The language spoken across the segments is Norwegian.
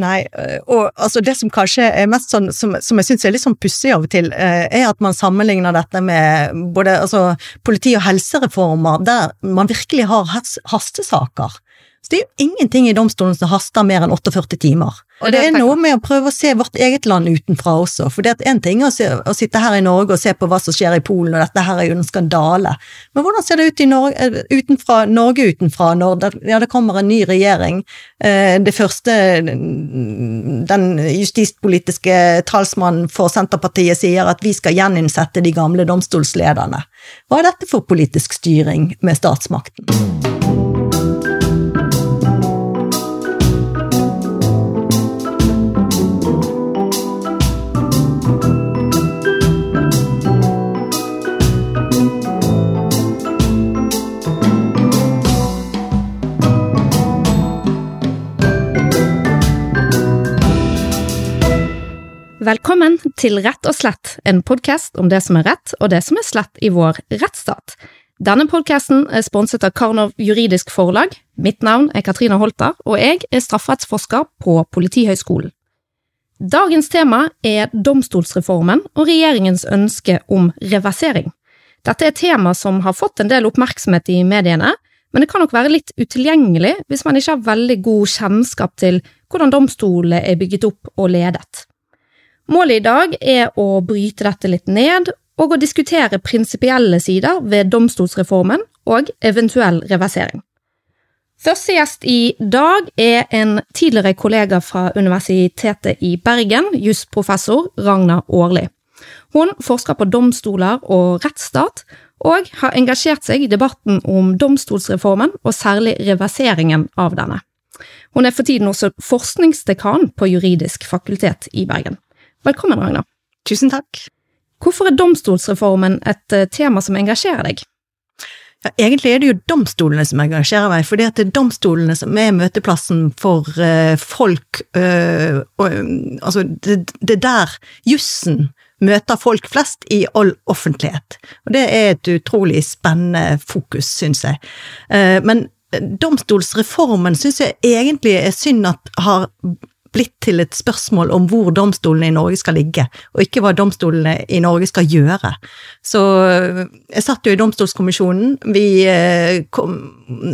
Nei, øh, og altså det som kanskje er mest sånn, som, som jeg syns er litt sånn pussig av og til, øh, er at man sammenligner dette med både altså, politi- og helsereformer, der man virkelig har hastesaker. Så det er jo ingenting i domstolen som haster mer enn 48 timer. Og det er noe med å prøve å se vårt eget land utenfra også, for det er en ting å, se, å sitte her i Norge og se på hva som skjer i Polen, og dette her er jo en skandale, men hvordan ser det ut i Norge, eh, utenfra, Norge utenfra når det, ja, det kommer en ny regjering? Eh, Det første den justispolitiske talsmannen for Senterpartiet sier at vi skal gjeninnsette de gamle domstolslederne. Hva er dette for politisk styring med statsmakten? Velkommen til Rett og slett, en podkast om det som er rett og det som er slett i vår rettsstat. Denne podkasten er sponset av Karnov juridisk forlag. Mitt navn er Katrine Holter, og jeg er strafferettsforsker på Politihøgskolen. Dagens tema er domstolsreformen og regjeringens ønske om reversering. Dette er et tema som har fått en del oppmerksomhet i mediene, men det kan nok være litt utilgjengelig hvis man ikke har veldig god kjennskap til hvordan domstolene er bygget opp og ledet. Målet i dag er å bryte dette litt ned, og å diskutere prinsipielle sider ved domstolsreformen og eventuell reversering. Første gjest i dag er en tidligere kollega fra Universitetet i Bergen, jusprofessor Ragna Aarli. Hun forsker på domstoler og rettsstat, og har engasjert seg i debatten om domstolsreformen, og særlig reverseringen av denne. Hun er for tiden også forskningsdekan på Juridisk fakultet i Bergen. Velkommen, Ragna. Tusen takk. Hvorfor er domstolsreformen et eh, tema som engasjerer deg? Ja, egentlig er det jo domstolene som engasjerer meg, for det er domstolene som er møteplassen for uh, folk uh, og, Altså, det, det er der jussen møter folk flest i all offentlighet. Og det er et utrolig spennende fokus, syns jeg. Uh, men domstolsreformen syns jeg egentlig er synd at har blitt til et spørsmål om hvor domstolene i Norge skal ligge, og ikke hva domstolene i Norge skal gjøre. Så jeg satt jo i domstolskommisjonen. Vi kom,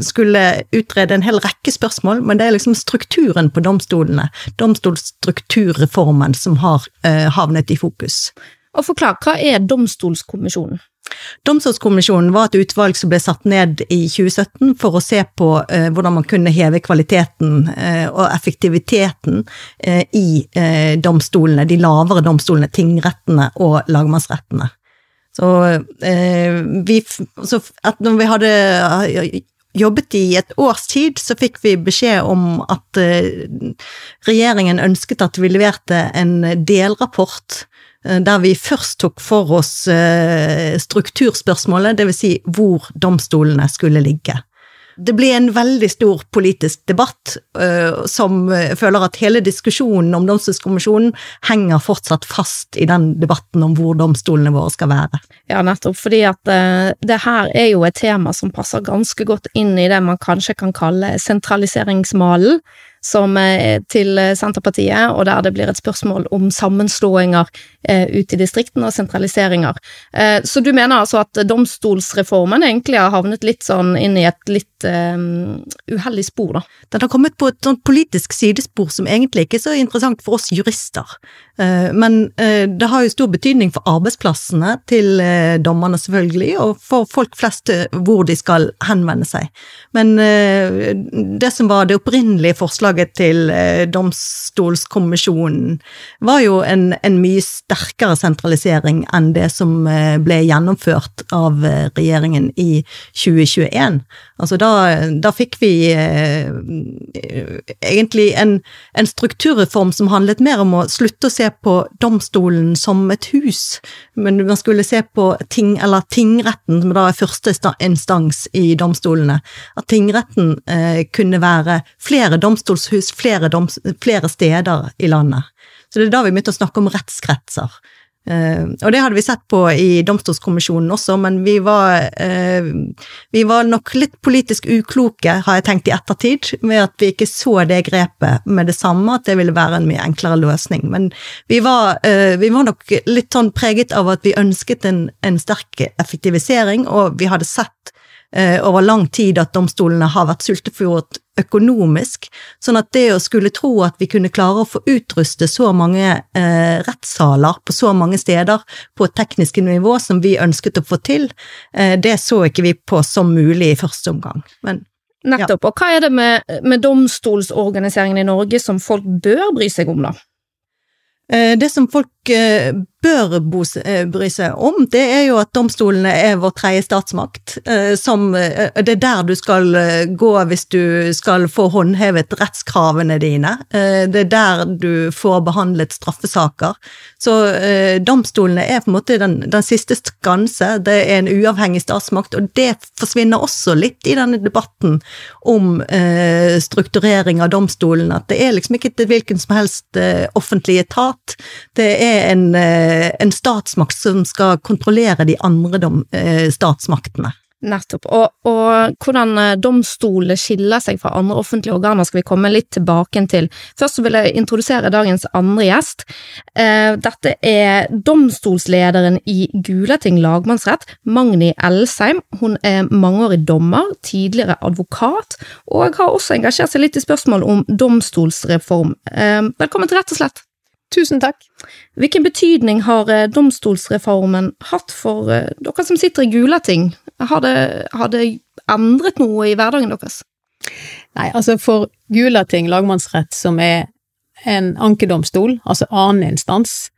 skulle utrede en hel rekke spørsmål, men det er liksom strukturen på domstolene, domstolstrukturreformen, som har havnet i fokus. Og forklar, hva er Domstolskommisjonen? Domstolskommisjonen var et utvalg som ble satt ned i 2017 for å se på eh, hvordan man kunne heve kvaliteten eh, og effektiviteten eh, i domstolene, de lavere domstolene, tingrettene og lagmannsrettene. Så, vi, så når vi hadde jobbet i et års tid, så fikk vi beskjed om at regjeringen ønsket at vi leverte en delrapport der vi først tok for oss strukturspørsmålet, dvs. Si hvor domstolene skulle ligge. Det ble en veldig stor politisk debatt, som føler at hele diskusjonen om Domstolskommisjonen henger fortsatt fast i den debatten om hvor domstolene våre skal være. Ja, nettopp, fordi at det her er jo et tema som passer ganske godt inn i det man kanskje kan kalle sentraliseringsmalen som til Senterpartiet, og der det blir et spørsmål om sammenslåinger eh, ute i distriktene og sentraliseringer. Eh, så du mener altså at domstolsreformen egentlig har havnet litt sånn inn i et litt eh, uheldig spor, da? Den har kommet på et sånt politisk sidespor som egentlig ikke er så interessant for oss jurister. Men det har jo stor betydning for arbeidsplassene til dommerne, selvfølgelig, og for folk flest hvor de skal henvende seg. Men det som var det opprinnelige forslaget til Domstolskommisjonen, var jo en, en mye sterkere sentralisering enn det som ble gjennomført av regjeringen i 2021. Altså da, da fikk vi eh, egentlig en, en, strukturreform som handlet mer om å slutte å se på domstolen som et hus, men man skulle se på ting, eller tingretten, som da er første instans i domstolene. At tingretten eh, kunne være flere domstolshus flere, doms, flere steder i landet. Så det er da vi begynte å snakke om rettskretser. Uh, og det hadde vi sett på i domstolskommisjonen også, men vi var, uh, vi var nok litt politisk ukloke, har jeg tenkt i ettertid, med at vi ikke så det grepet med det samme, at det ville være en mye enklere løsning. Men vi var, uh, vi var nok litt sånn preget av at vi ønsket en, en sterk effektivisering, og vi hadde sett over lang tid at domstolene har vært sultefòret økonomisk, sånn at det å skulle tro at vi kunne klare å få utruste så mange eh, rettssaler på så mange steder på et teknisk nivå som vi ønsket å få til, eh, det så ikke vi på som mulig i første omgang. Men Nettopp. Og hva er det med, med domstolsorganiseringen i Norge som folk bør bry seg om, da? eh, det som folk eh, bør eh, bry seg om, det er jo at domstolene er vår tredje statsmakt. eh, Som, eh, det er der du skal gå hvis du skal få håndhevet rettskravene dine. Det er der du får behandlet straffesaker. Så domstolene er på en måte den, den siste skanse. Det er en uavhengig statsmakt, og det forsvinner også litt i denne debatten om strukturering av domstolen. At det er liksom ikke hvilken som helst offentlig etat. Det er en en statsmakt som skal kontrollere de andre eh, statsmaktene. Nettopp. Og, og hvordan eh, domstolene skiller seg fra andre offentlige organer skal vi komme litt tilbake til. Først vil jeg introdusere dagens andre gjest. Eh, Dette er domstolslederen i Gulating lagmannsrett, Magni Elsheim. Hun er mangeårig dommer, tidligere advokat, og har også engasjert seg litt i spørsmål om domstolsreform. Eh, Velkommen til Rett og slett. Tusen takk. Hvilken betydning har eh, domstolsreformen hatt for eh, dere som sitter i Gulating? Har det, har det endret noe i hverdagen deres? Nei, altså for Gulating lagmannsrett, som er en ankedomstol, altså annen instans,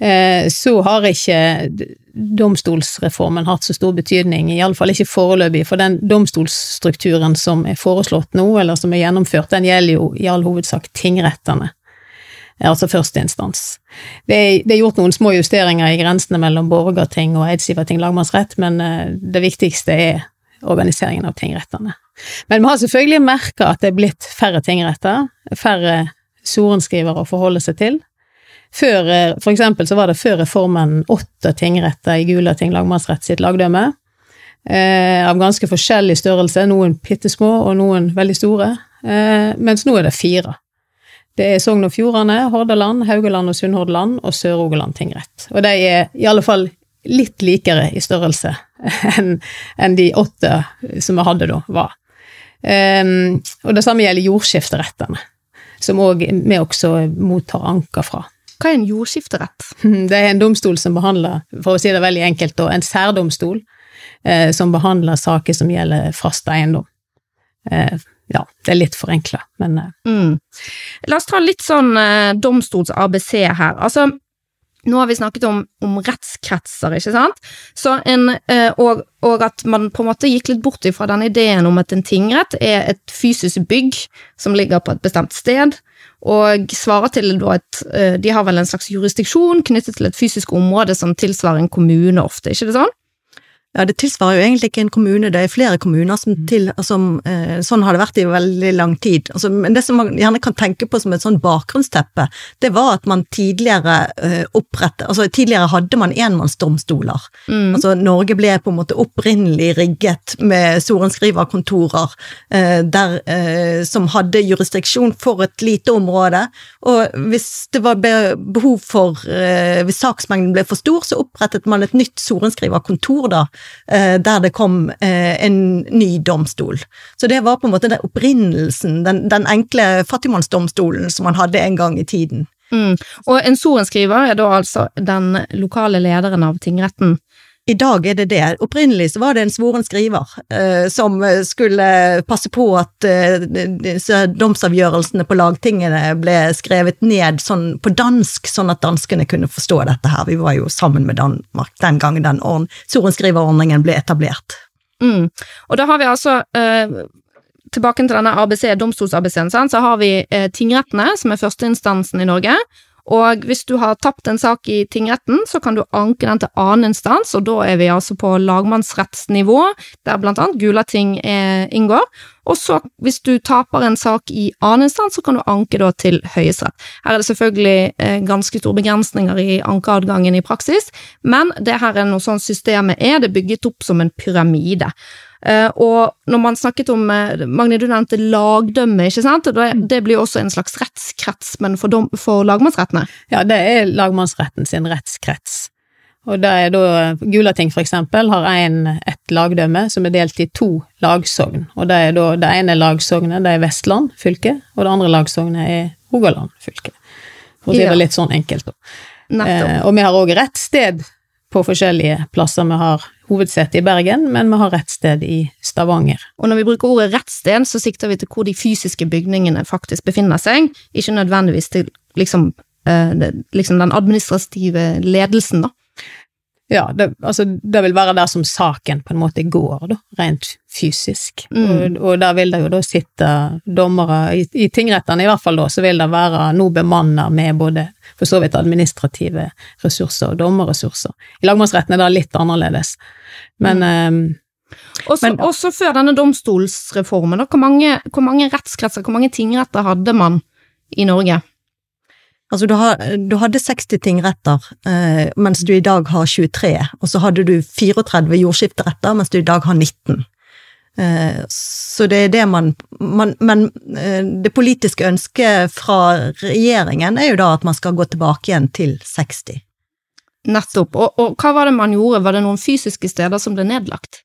eh, så har ikke domstolsreformen hatt så stor betydning, iallfall ikke foreløpig, for den domstolsstrukturen som er foreslått nå, eller som er gjennomført, den gjelder jo i all hovedsak tingrettene. Altså førsteinstans. Det, det er gjort noen små justeringer i grensene mellom Borgarting og Eidsiverting lagmannsrett, men eh, det viktigste er organiseringen av tingrettene. Men vi har selvfølgelig merka at det er blitt færre tingretter, færre sorenskrivere å forholde seg til. Før, eh, for eksempel så var det før reformen åtte tingretter i Gulating lagmannsrett sitt lagdømme. Eh, av ganske forskjellig størrelse, noen bitte små og noen veldig store, eh, mens nå er det fire. Det er Sogn og Fjordane, Hordaland, Haugaland og Sunnhordland og Sør-Rogaland tingrett. Og de er i alle fall litt likere i størrelse enn en de åtte som vi hadde da, var. Um, og det samme gjelder jordskifterettene, som også, vi også mottar anker fra. Hva er en jordskifterett? Det er en domstol som behandler, for å si det veldig enkelt, en særdomstol eh, som behandler saker som gjelder fast eiendom. Eh, ja, det er litt forenkla, men eh, Mm. La oss ta litt sånn eh, domstols-ABC her. Altså, nå har vi snakket om, om rettskretser, ikke sant? Så en, eh, og, og at man på en måte gikk litt bort ifra den ideen om at en tingrett er et fysisk bygg som ligger på et bestemt sted, og svarer til at eh, De har vel en slags jurisdiksjon knyttet til et fysisk område som tilsvarer en kommune ofte, ikke det sånn? Ja, det tilsvarer jo egentlig ikke en kommune, det er flere kommuner som til som, eh, Sånn har det vært i veldig lang tid. Altså, men det som man gjerne kan tenke på som et sånn bakgrunnsteppe, det var at man tidligere eh, opprettet Altså tidligere hadde man enmannsdomstoler. Mm. Altså Norge ble på en måte opprinnelig rigget med sorenskriverkontorer eh, der, eh, som hadde jurisdiksjon for et lite område, og hvis det var behov for eh, Hvis saksmengden ble for stor, så opprettet man et nytt sorenskriverkontor da, der det kom eh, en ny domstol. Så det var på en måte den opprinnelsen, den, den enkle fattigmannsdomstolen som man hadde en gang i tiden. Mm. Og en sorenskriver er da altså den lokale lederen av tingretten. I dag er det det. Opprinnelig så var det en svoren skriver eh, som skulle passe på at eh, domsavgjørelsene på lagtingene ble skrevet ned sånn på dansk, sånn at danskene kunne forstå dette her. Vi var jo sammen med Danmark den gangen den ordn- sorenskriverordningen ble etablert. Mm. Og da har vi altså eh, Tilbake til denne ABC, domstols-ABC-en, så har vi eh, tingrettene, som er førsteinstansen i Norge, Og hvis du har tapt en sak i tingretten, så kan du anke den til annen instans, og da er vi altså på lagmannsrettsnivå, der blant annet Gulating er, inngår. Og så, hvis du taper en sak i annen instans, så kan du anke da til Høyesterett. Her er det selvfølgelig eh, ganske store begrensninger i ankeadgangen i praksis, men det her er noe sånn systemet er, det er bygget opp som en pyramide. Uh, og når man snakket om uh, Magne, du nevnte lagdømme, ikke sant? Det, det blir også en slags rettskrets, men for, dom, for lagmannsrettene? Ja, det er lagmannsretten sin rettskrets. Og det er da Gulating, for eksempel, har en, et lagdømme som er delt i to lagsogn. Og det er da det ene lagsognet det er Vestland fylke, og det andre lagsognet er Rogaland fylke. For å si det litt sånn enkelt, da. Eh, og vi har òg rettssted på forskjellige plasser. Vi har hovedsete i Bergen, men vi har rettssted i Stavanger. Og når vi bruker ordet rettssted, så sikter vi til hvor de fysiske bygningene faktisk befinner seg, ikke nødvendigvis til liksom, eh, liksom den administrative ledelsen, da. Ja, det, altså, det vil være der som saken på en måte går, da, rent fysisk. Mm. Og, og, der vil det jo da sitte dommere, i, i tingrettene i hvert fall da, så vil det være noe bemanna med både for så vidt administrative ressurser og dommerressurser. I lagmannsretten er det litt annerledes, men mm. um, også, men, også før denne domstolsreformen, da, hvor mange, hvor mange rettskretser, hvor mange tingretter hadde man i Norge? Altså, du, har, du hadde 60 tingretter, eh, mens du i dag har 23. Og så hadde du 34 jordskifteretter, mens du i dag har 19. Eh, så det er det man, man Men eh, det politiske ønsket fra regjeringen er jo da at man skal gå tilbake igjen til 60. Nettopp. Og, og hva var det man gjorde? Var det noen fysiske steder som ble nedlagt?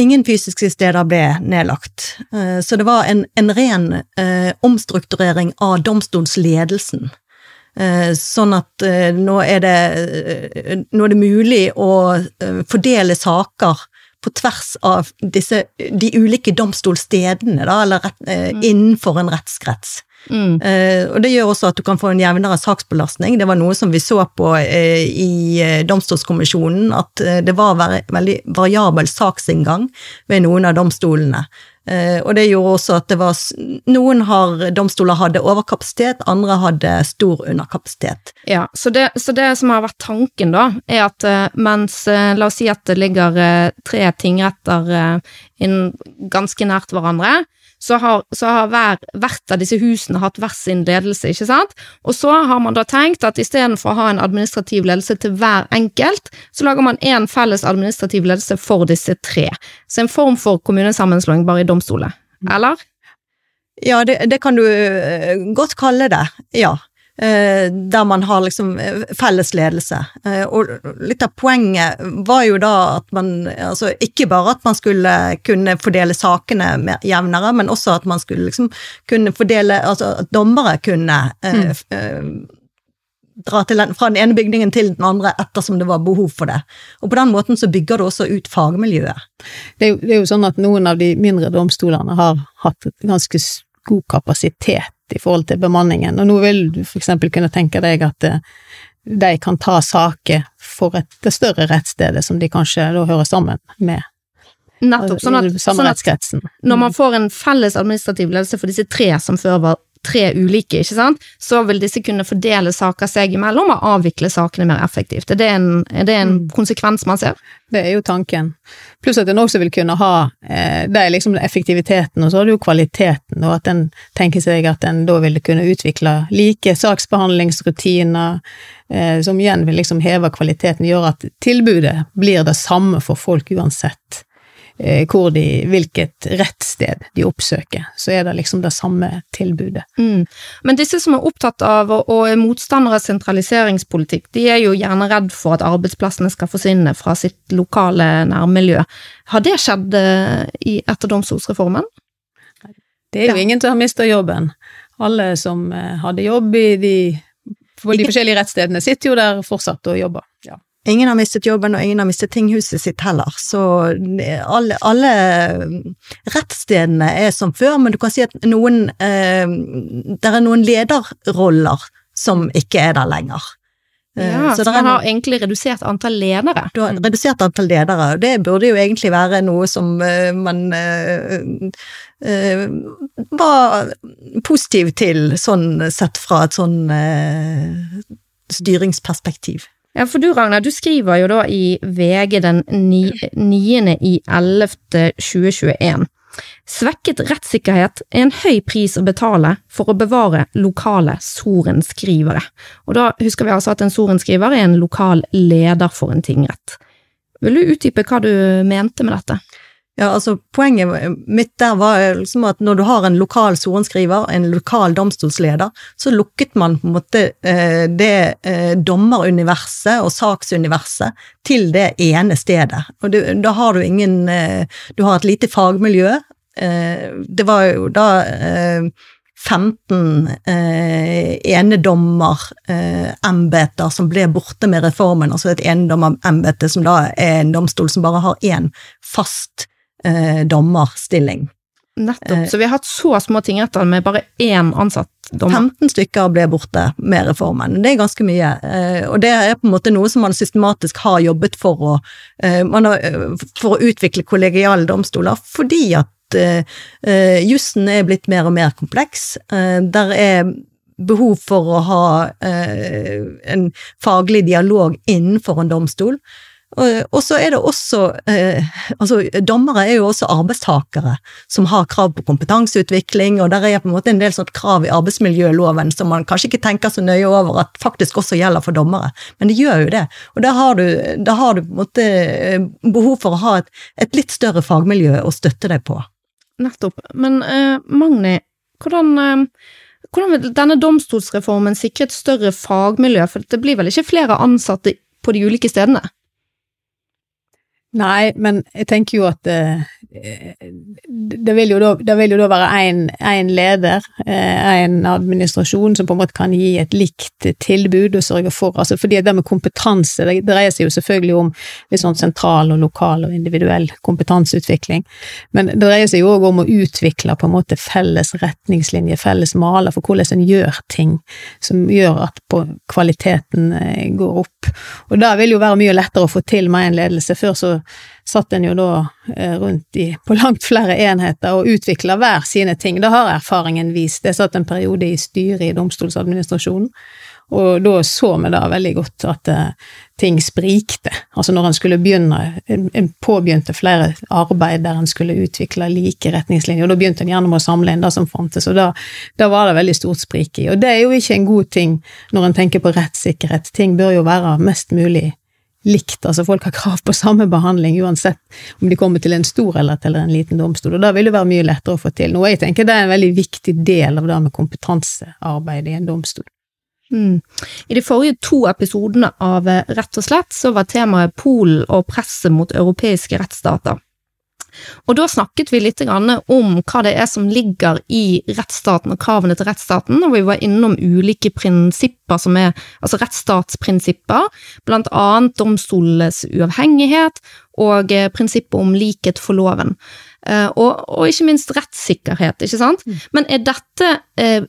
Ingen fysiske steder ble nedlagt, eh, så det var en, en ren eh, omstrukturering av domstolsledelsen. Eh, sånn at eh, nå er det, eh, nå er det mulig å fordele saker på tvers av disse, de ulike domstolstedene, da, eller rett, mm. innenfor en rettskrets. Mm. og det gjør også at du kan få en jevnere saksbelastning. Det var noe som vi så på i Domstolskommisjonen, at det var veldig variabel saksinngang ved noen av domstolene. Eh, og det gjorde også at det var Noen har, domstoler hadde overkapasitet, andre hadde stor underkapasitet. Ja, så det, så det som har vært tanken, da, er at eh, mens eh, La oss si at det ligger tre tingretter ganske nært hverandre, så har, så har hver, hvert av disse husene hatt hver sin ledelse, ikke sant? Og så har man da tenkt at istedenfor å ha en administrativ ledelse til hver enkelt, så lager man én felles administrativ ledelse for disse tre. Så en form for kommunesammenslåing bare i domstoler, eller? Ja, det, det kan du eh, godt kalle det, ja. Eh, der man har liksom eh, felles ledelse. Eh, og litt av poenget var jo da at man altså ikke bare at man skulle kunne fordele sakene jevnere, men også at man skulle liksom kunne fordele Altså at dommere kunne mm. dra den, fra den ene bygningen til den andre ettersom det var behov for det. Og på den måten så bygger det også ut fagmiljøet. Det er jo, det er jo sånn at noen av de mindre domstolene har hatt ganske god kapasitet i forhold til bemanningen. Og nå vil du eksempel kunne tenke deg at eh, de kan ta saker for et, det større rettsstedet som de kanskje da hører sammen med. Nettopp. Sånn at, sånn at når man får en felles administrativ ledelse for disse tre som før var tre ulike, ikke sant, så vil disse kunne fordele saker seg imellom og avvikle sakene mer effektivt. Er det en, er det en mm. konsekvens man ser? Det er jo tanken. Pluss at en også vil kunne ha eh, Det er liksom effektiviteten, og så har du jo kvaliteten, og at en tenker seg at en da vil kunne utvikle like saksbehandlingsrutiner, eh, som igjen vil liksom heve kvaliteten, gjøre at tilbudet blir det samme for folk uansett hvor de, hvilket rettssted de oppsøker, så er det liksom det samme tilbudet. Mm. Men disse som er opptatt av og er motstandere av sentraliseringspolitikk, de er jo gjerne redd for at arbeidsplassene skal forsvinne fra sitt lokale nærmiljø. Har det skjedd eh, i, etter domstolsreformen? Det er jo ja. ingen som har mista jobben. Alle som eh, hadde jobb i de, for de forskjellige rettsstedene, sitter jo der fortsatt og jobber. Ja. Ingen har mistet jobben, og ingen har mistet tinghuset sitt heller. Så alle, alle rettsstedene er som før, men du kan si at noen eh, Det er noen lederroller som ikke er der lenger. Eh, Ja, så, er man har egentlig redusert antall ledere. du har redusert antall ledere, og det burde jo egentlig være noe som uh, man uh, uh, var positiv til, sånn sett fra et sånn styringsperspektiv. Ja, for du Ragnar, du skriver jo da i VG den ni- 9. i 11. 2021. Svekket rettssikkerhet er en høy pris å betale for å bevare lokale sorenskrivere. Og da husker vi altså at en sorenskriver er en lokal leder for en tingrett. Vil du utdype hva du mente med dette? Ja, altså Poenget mitt der var liksom at når du har en lokal sorenskriver, en lokal domstolsleder, så lukket man på en måte eh, det eh, dommeruniverset og saksuniverset til det ene stedet. Og du, da har du ingen eh, Du har et lite fagmiljø. Eh, det var jo da eh, 15 eh, enedommerembeter som ble borte med reformen, altså et enedommerembete som da er en domstol som bare har én fast eh, dommerstilling. Nettopp. Eh. Så vi har hatt så små tingretter med bare én ansatt dommer. 15 stykker ble borte med reformen. Det er ganske mye. eh, Og det er på en måte noe som man systematisk har jobbet for å, eh, man har, for å utvikle kollegiale domstoler, fordi at jussen er blitt mer og mer kompleks. Der er behov for å ha en faglig dialog innenfor en domstol. Og så er det også eh, Altså, dommere er jo også arbeidstakere som har krav på kompetanseutvikling, og der er på en måte en del sånt krav i arbeidsmiljøloven som man kanskje ikke tenker så nøye over at faktisk også gjelder for dommere, men det gjør jo det. Og da har du, da har du på en måte eh, behov for å ha et, et litt større fagmiljø å støtte deg på. Nettopp. Men eh, Magni, hvordan, eh, hvordan vil denne domstolsreformen sikre et større fagmiljø, for det blir vel ikke flere ansatte på de ulike stedene? Nei, men jeg tenker jo at eh, det, vil jo da, det vil jo da være én leder, én administrasjon, som på en måte kan gi et likt tilbud og sørge for altså fordi det med kompetanse, det dreier seg jo selvfølgelig om litt sånn sentral og lokal og individuell kompetanseutvikling, men det dreier seg jo òg om å utvikle på en måte felles retningslinjer, felles maler for hvordan en gjør ting, som gjør at kvaliteten eh, går opp. Og det vil jo være mye lettere å få til med en ledelse. Før så satt en jo da eh, rundt i, på langt flere enheter og utvikla hver sine ting. Det har erfaringen vist. Jeg satt en periode i styret i Domstoladministrasjonen, og da så vi da veldig godt at eh, ting sprikte. Altså når en skulle begynne, en påbegynte flere arbeid der en skulle utvikle like retningslinjer, og da begynte en gjerne med å samle inn det som fantes, og da, da var det veldig stort sprik i. Og det er jo ikke en god ting når en tenker på rettssikkerhet. Ting bør jo være mest mulig likt, altså folk har krav på samme behandling uansett om de kommer til en stor eller til en liten domstol, og da vil det være mye lettere å få til. Noe jeg tenker det er en veldig viktig del av det med kompetansearbeid i en domstol. Mm. I de forrige to episodene av eh, Rett og slett så var temaet Polen og presset mot europeiske rettsstater. Og da snakket vi litt om hva det er som ligger i rettsstaten og kravene til rettsstaten, og vi var innom ulike prinsipper som er altså rettsstatsprinsipper, blant annet domstolenes uavhengighet og eh, prinsippet om likhet for loven. Eh, og, og ikke minst rettssikkerhet, ikke sant? Men er dette eh,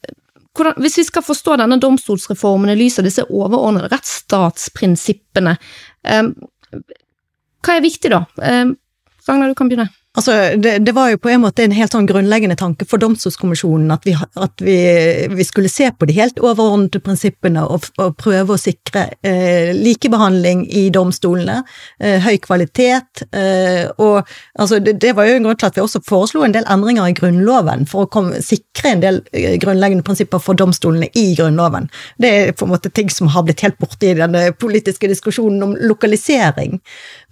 hvordan, hvis vi skal forstå denne domstolsreformen i lys av disse overordnede rettsstatsprinsippene, hva er viktig da? Ragnar, du kan begynne. Altså, det, det var jo på en måte en helt sånn grunnleggende tanke for Domstolskommisjonen at, vi, at vi, vi skulle se på de helt overordnede prinsippene og, og prøve å sikre eh, likebehandling i domstolene, eh, høy kvalitet, eh, og altså, det, det var jo en grunn til at vi også foreslo en del endringer i Grunnloven for å komme, sikre en del eh, grunnleggende prinsipper for domstolene i Grunnloven. Det er på en måte ting som har blitt helt borte i denne politiske diskusjonen om lokalisering.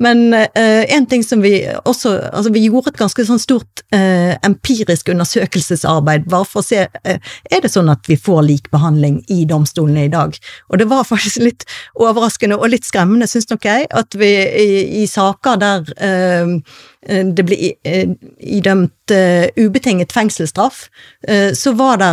Men eh, en ting som vi også altså vi gjorde et ganske sånn stort eh, empirisk undersøkelsesarbeid bare for å se eh, er det sånn at vi får lik behandling i domstolene i dag. Og det var faktisk litt overraskende og litt skremmende, syns nok jeg, at vi i, i saker der eh, det ble eh, idømt eh, ubetinget fengselsstraff, eh, så var det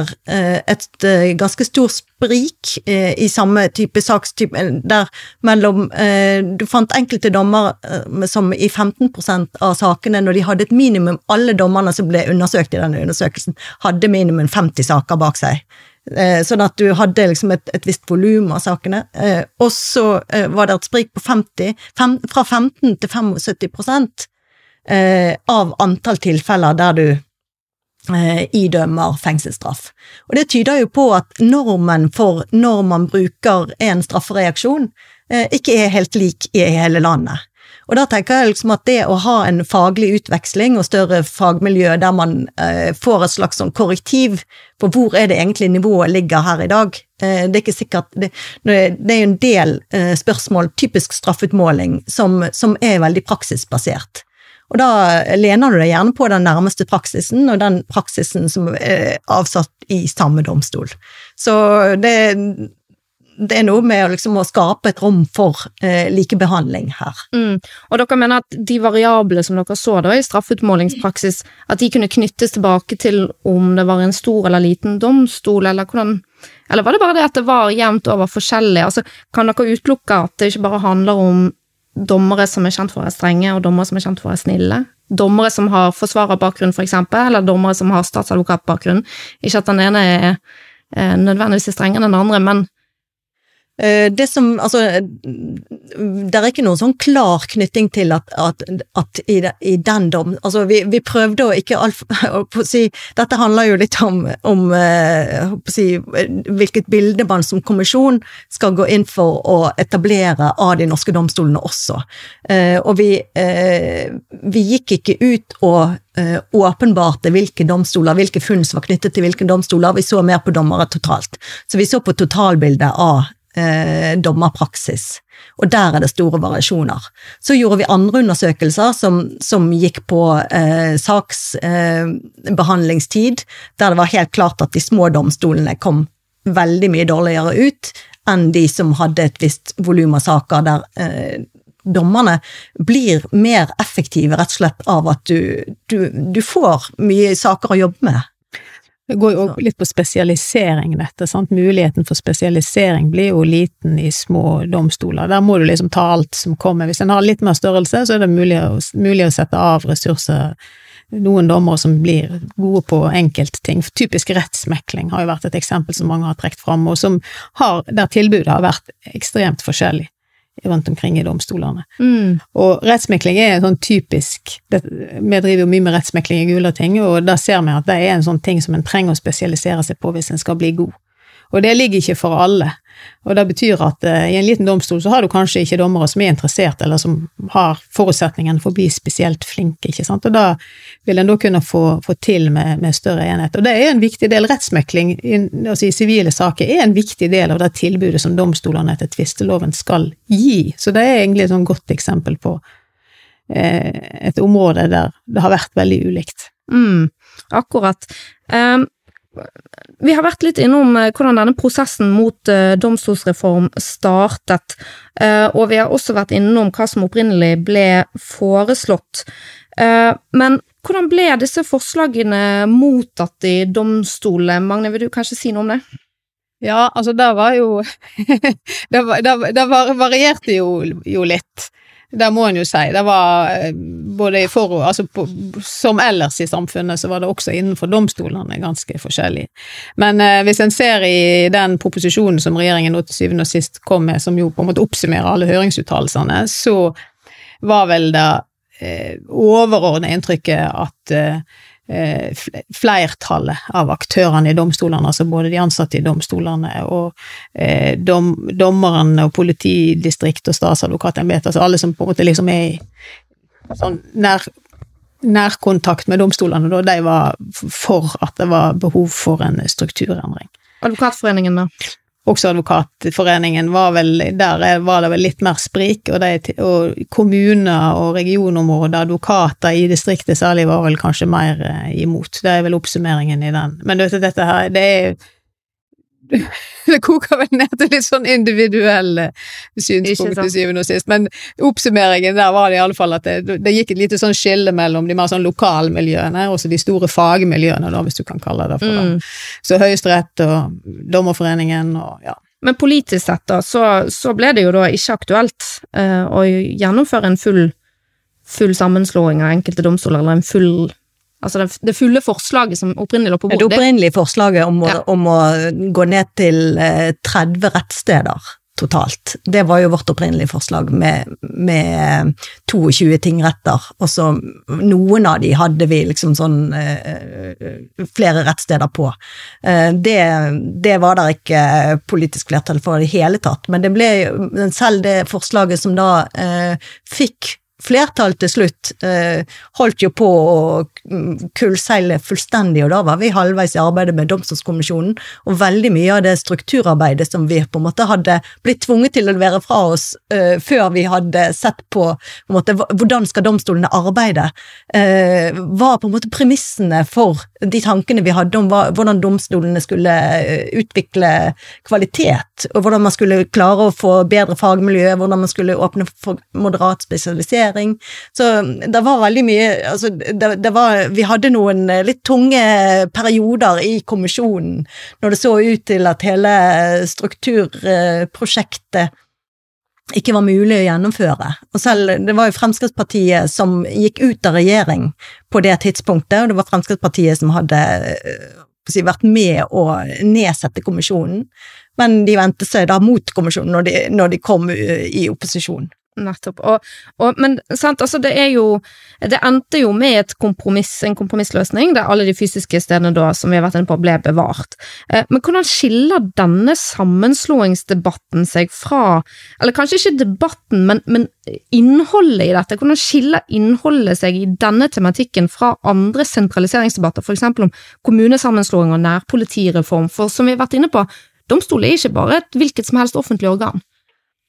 et eh, ganske stor sprik eh, i samme type sakstype, eh, der mellom eh, Du fant enkelte dommer eh, som i 15% av sakene, når de hadde et minimum Alle dommerne som ble undersøkt i denne undersøkelsen, hadde minimum 50 saker bak seg. Eh, sånn at du hadde liksom et, et visst volum av sakene. Eh, og så eh, var det et sprik på 50, fem, fra 15 til 75 prosent eh, av antall tilfeller der du eh, idømmer fengselsstraff. Og det tyder jo på at normen for når man bruker en straffereaksjon, eh, ikke er helt lik i hele landet. Og da tenker jeg liksom at det å ha en faglig utveksling og større fagmiljø der man eh, får et slags sånn korrektiv på hvor er det egentlig nivået ligger her i dag, eh, det er ikke sikkert Det, det er jo en del eh, spørsmål, typisk straffutmåling, som, som er veldig praksisbasert. Og da lener du deg gjerne på den nærmeste praksisen, og den praksisen som er avsatt i samme domstol. Så det, det er noe med liksom å skape et rom for eh, likebehandling her. Mm. Og dere mener at de variable som dere så da i straffeutmålingspraksis, at de kunne knyttes tilbake til om det var en stor eller liten domstol, eller hvordan Eller var det bare det at det var jevnt over forskjellig? Altså, kan dere utelukke at det ikke bare handler om dommere som er kjent for å være strenge, og dommere som er kjent for å være snille? Dommere som har forsvarerbakgrunn, for eksempel, eller dommere som har statsadvokatbakgrunn. Ikke at den ene er eh, nødvendigvis er strengere enn den andre, men det som, altså, det er ikke noen sånn klar knytting til at, at, at i, i, den dom Altså, vi, vi prøvde å ikke altfor si, Dette handler jo litt om, om uh, si, hvilket bilde man som kommisjon skal gå inn for å etablere av de norske domstolene også. Og vi, vi gikk ikke ut og åpenbarte hvilke domstoler, hvilke funn som var knyttet til hvilke domstoler. Vi så mer på dommere totalt. Så vi så på totalbildet av eh, dommerpraksis. Og der er det store variasjoner. Så gjorde vi andre undersøkelser som, som gikk på eh, saksbehandlingstid, eh, der det var helt klart at de små domstolene kom veldig mye dårligere ut enn de som hadde et visst volum av saker der eh, dommerne blir mer effektive rett og slett av at du, du, du får mye saker å jobbe med. Det går jo litt på spesialisering, dette. sant? Muligheten for spesialisering blir jo liten i små domstoler. Der må du liksom ta alt som kommer. Hvis en har litt mer størrelse, så er det mulig å, mulig å sette av ressurser. Noen dommere som blir gode på enkeltting. Typisk rettsmekling har jo vært et eksempel som mange har trukket fram, og som har, der tilbudet har vært ekstremt forskjellig rundt omkring i domstolene. Mm. Og rettsmekling er sånn typisk det, Vi driver jo mye med rettsmekling i Gulating, og da ser vi at det er en sånn ting som en trenger å spesialisere seg på hvis en skal bli god. Og det ligger ikke for alle. Og det betyr at uh, i en liten domstol så har du kanskje ikke dommere som er interessert, eller som har forutsetningen for å bli spesielt flinke, ikke sant. Og da vil en da kunne få, få til med, med, større enhet. Og det er en viktig del. Rettsmekling altså i sivile saker er en viktig del av det tilbudet som domstolene etter tvisteloven skal gi. Så det er egentlig et sånn godt eksempel på uh, et område der det har vært veldig ulikt. Mm, akkurat. Um vi har vært litt innom eh, hvordan denne prosessen mot uh, domstolsreform startet, uh, og vi har også vært innom hva som opprinnelig ble foreslått. Men hvordan ble disse forslagene mottatt i domstolene? Magne, vil du kanskje si noe om det? Ja, altså det var jo Det varierte jo, jo litt. Det må en jo si. Det var eh, både i for, altså på, Som ellers i samfunnet, så var det også innenfor domstolene ganske forskjellig. Men eh, hvis en ser i den proposisjonen som regjeringen nå til syvende og sist kom med, som jo på en måte oppsummerer alle høringsuttalelsene, så var vel det eh, overordnede inntrykket at eh, flertallet av aktørene i domstolene, altså både de ansatte i domstolene og eh, dom, dommerne og politidistrikt og statsadvokatembetet, altså alle som på en måte liksom er i sånn nær, nærkontakt med domstolene, da, de var for at det var behov for en strukturendring. Advokatforeningen, da? Også Advokatforeningen var vel Der var det vel litt mer sprik, og, det, og kommuner og regionområder, advokater i distriktet særlig, var vel kanskje mer eh, imot. Det er vel oppsummeringen i den. Men du vet, dette her, det er det koker vel ned til litt sånn individuelle synspunkt til syvende og sist, men oppsummeringen der var det i alle fall at det, det gikk et lite sånn skille mellom de mer sånn lokalmiljøene og de store fagmiljøene, da, hvis du kan kalle det for det. Mm. Så Høyesterett og Dommerforeningen og ja. Men politisk sett, da, så, så ble det jo da ikke aktuelt uh, å gjennomføre en full, full sammenslåing av enkelte domstoler, eller en full Altså det, fulle forslaget som opprinnelig lå på bordet. Det opprinnelige forslaget om å, Ja. om å gå ned til eh, 30 rettssteder totalt, det var jo vårt opprinnelige forslag med, med 22 tingretter, og så noen av de hadde vi liksom sånn eh, flere rettssteder på. Eh, det, det var der ikke politisk flertall for i det hele tatt, men det ble selv det forslaget som da eh, fikk flertall til slutt, eh, holdt jo på å kullseile fullstendig, og da var vi halvveis i arbeidet med Domstolskommisjonen, og veldig mye av det strukturarbeidet som vi på en måte hadde blitt tvunget til å levere fra oss uh, før vi hadde sett på, på en måte, hvordan skal domstolene arbeide, uh, var på en måte premissene for de tankene vi hadde om hva, hvordan domstolene skulle eh, utvikle kvalitet, og hvordan man skulle klare å få bedre fagmiljø, hvordan man skulle åpne for moderat spesialisering. Så det var veldig mye altså, det, det var, Vi hadde noen eh, litt tunge perioder i kommisjonen når det så ut til at hele strukturprosjektet ikke var mulig å gjennomføre. Og selv, det var jo Fremskrittspartiet som gikk ut av regjering på det tidspunktet, og det var Fremskrittspartiet som hadde eh, si, vært med å nedsette kommisjonen, men de vendte seg da mot kommisjonen når de, når de kom eh, i opposisjon. Nettopp. Og, og, men sant, altså det er jo Det endte jo med et kompromiss, en kompromissløsning, der alle de fysiske stedene da, som vi har vært inne på, ble bevart. Eh, men hvordan skiller denne sammenslåingsdebatten seg fra Eller kanskje ikke debatten, men, men innholdet i dette? Hvordan skiller innholdet seg i denne tematikken fra andre sentraliseringsdebatter, f.eks. om kommunesammenslåing og nærpolitireform? For som vi har vært inne på, domstol er ikke bare et hvilket som helst offentlig organ.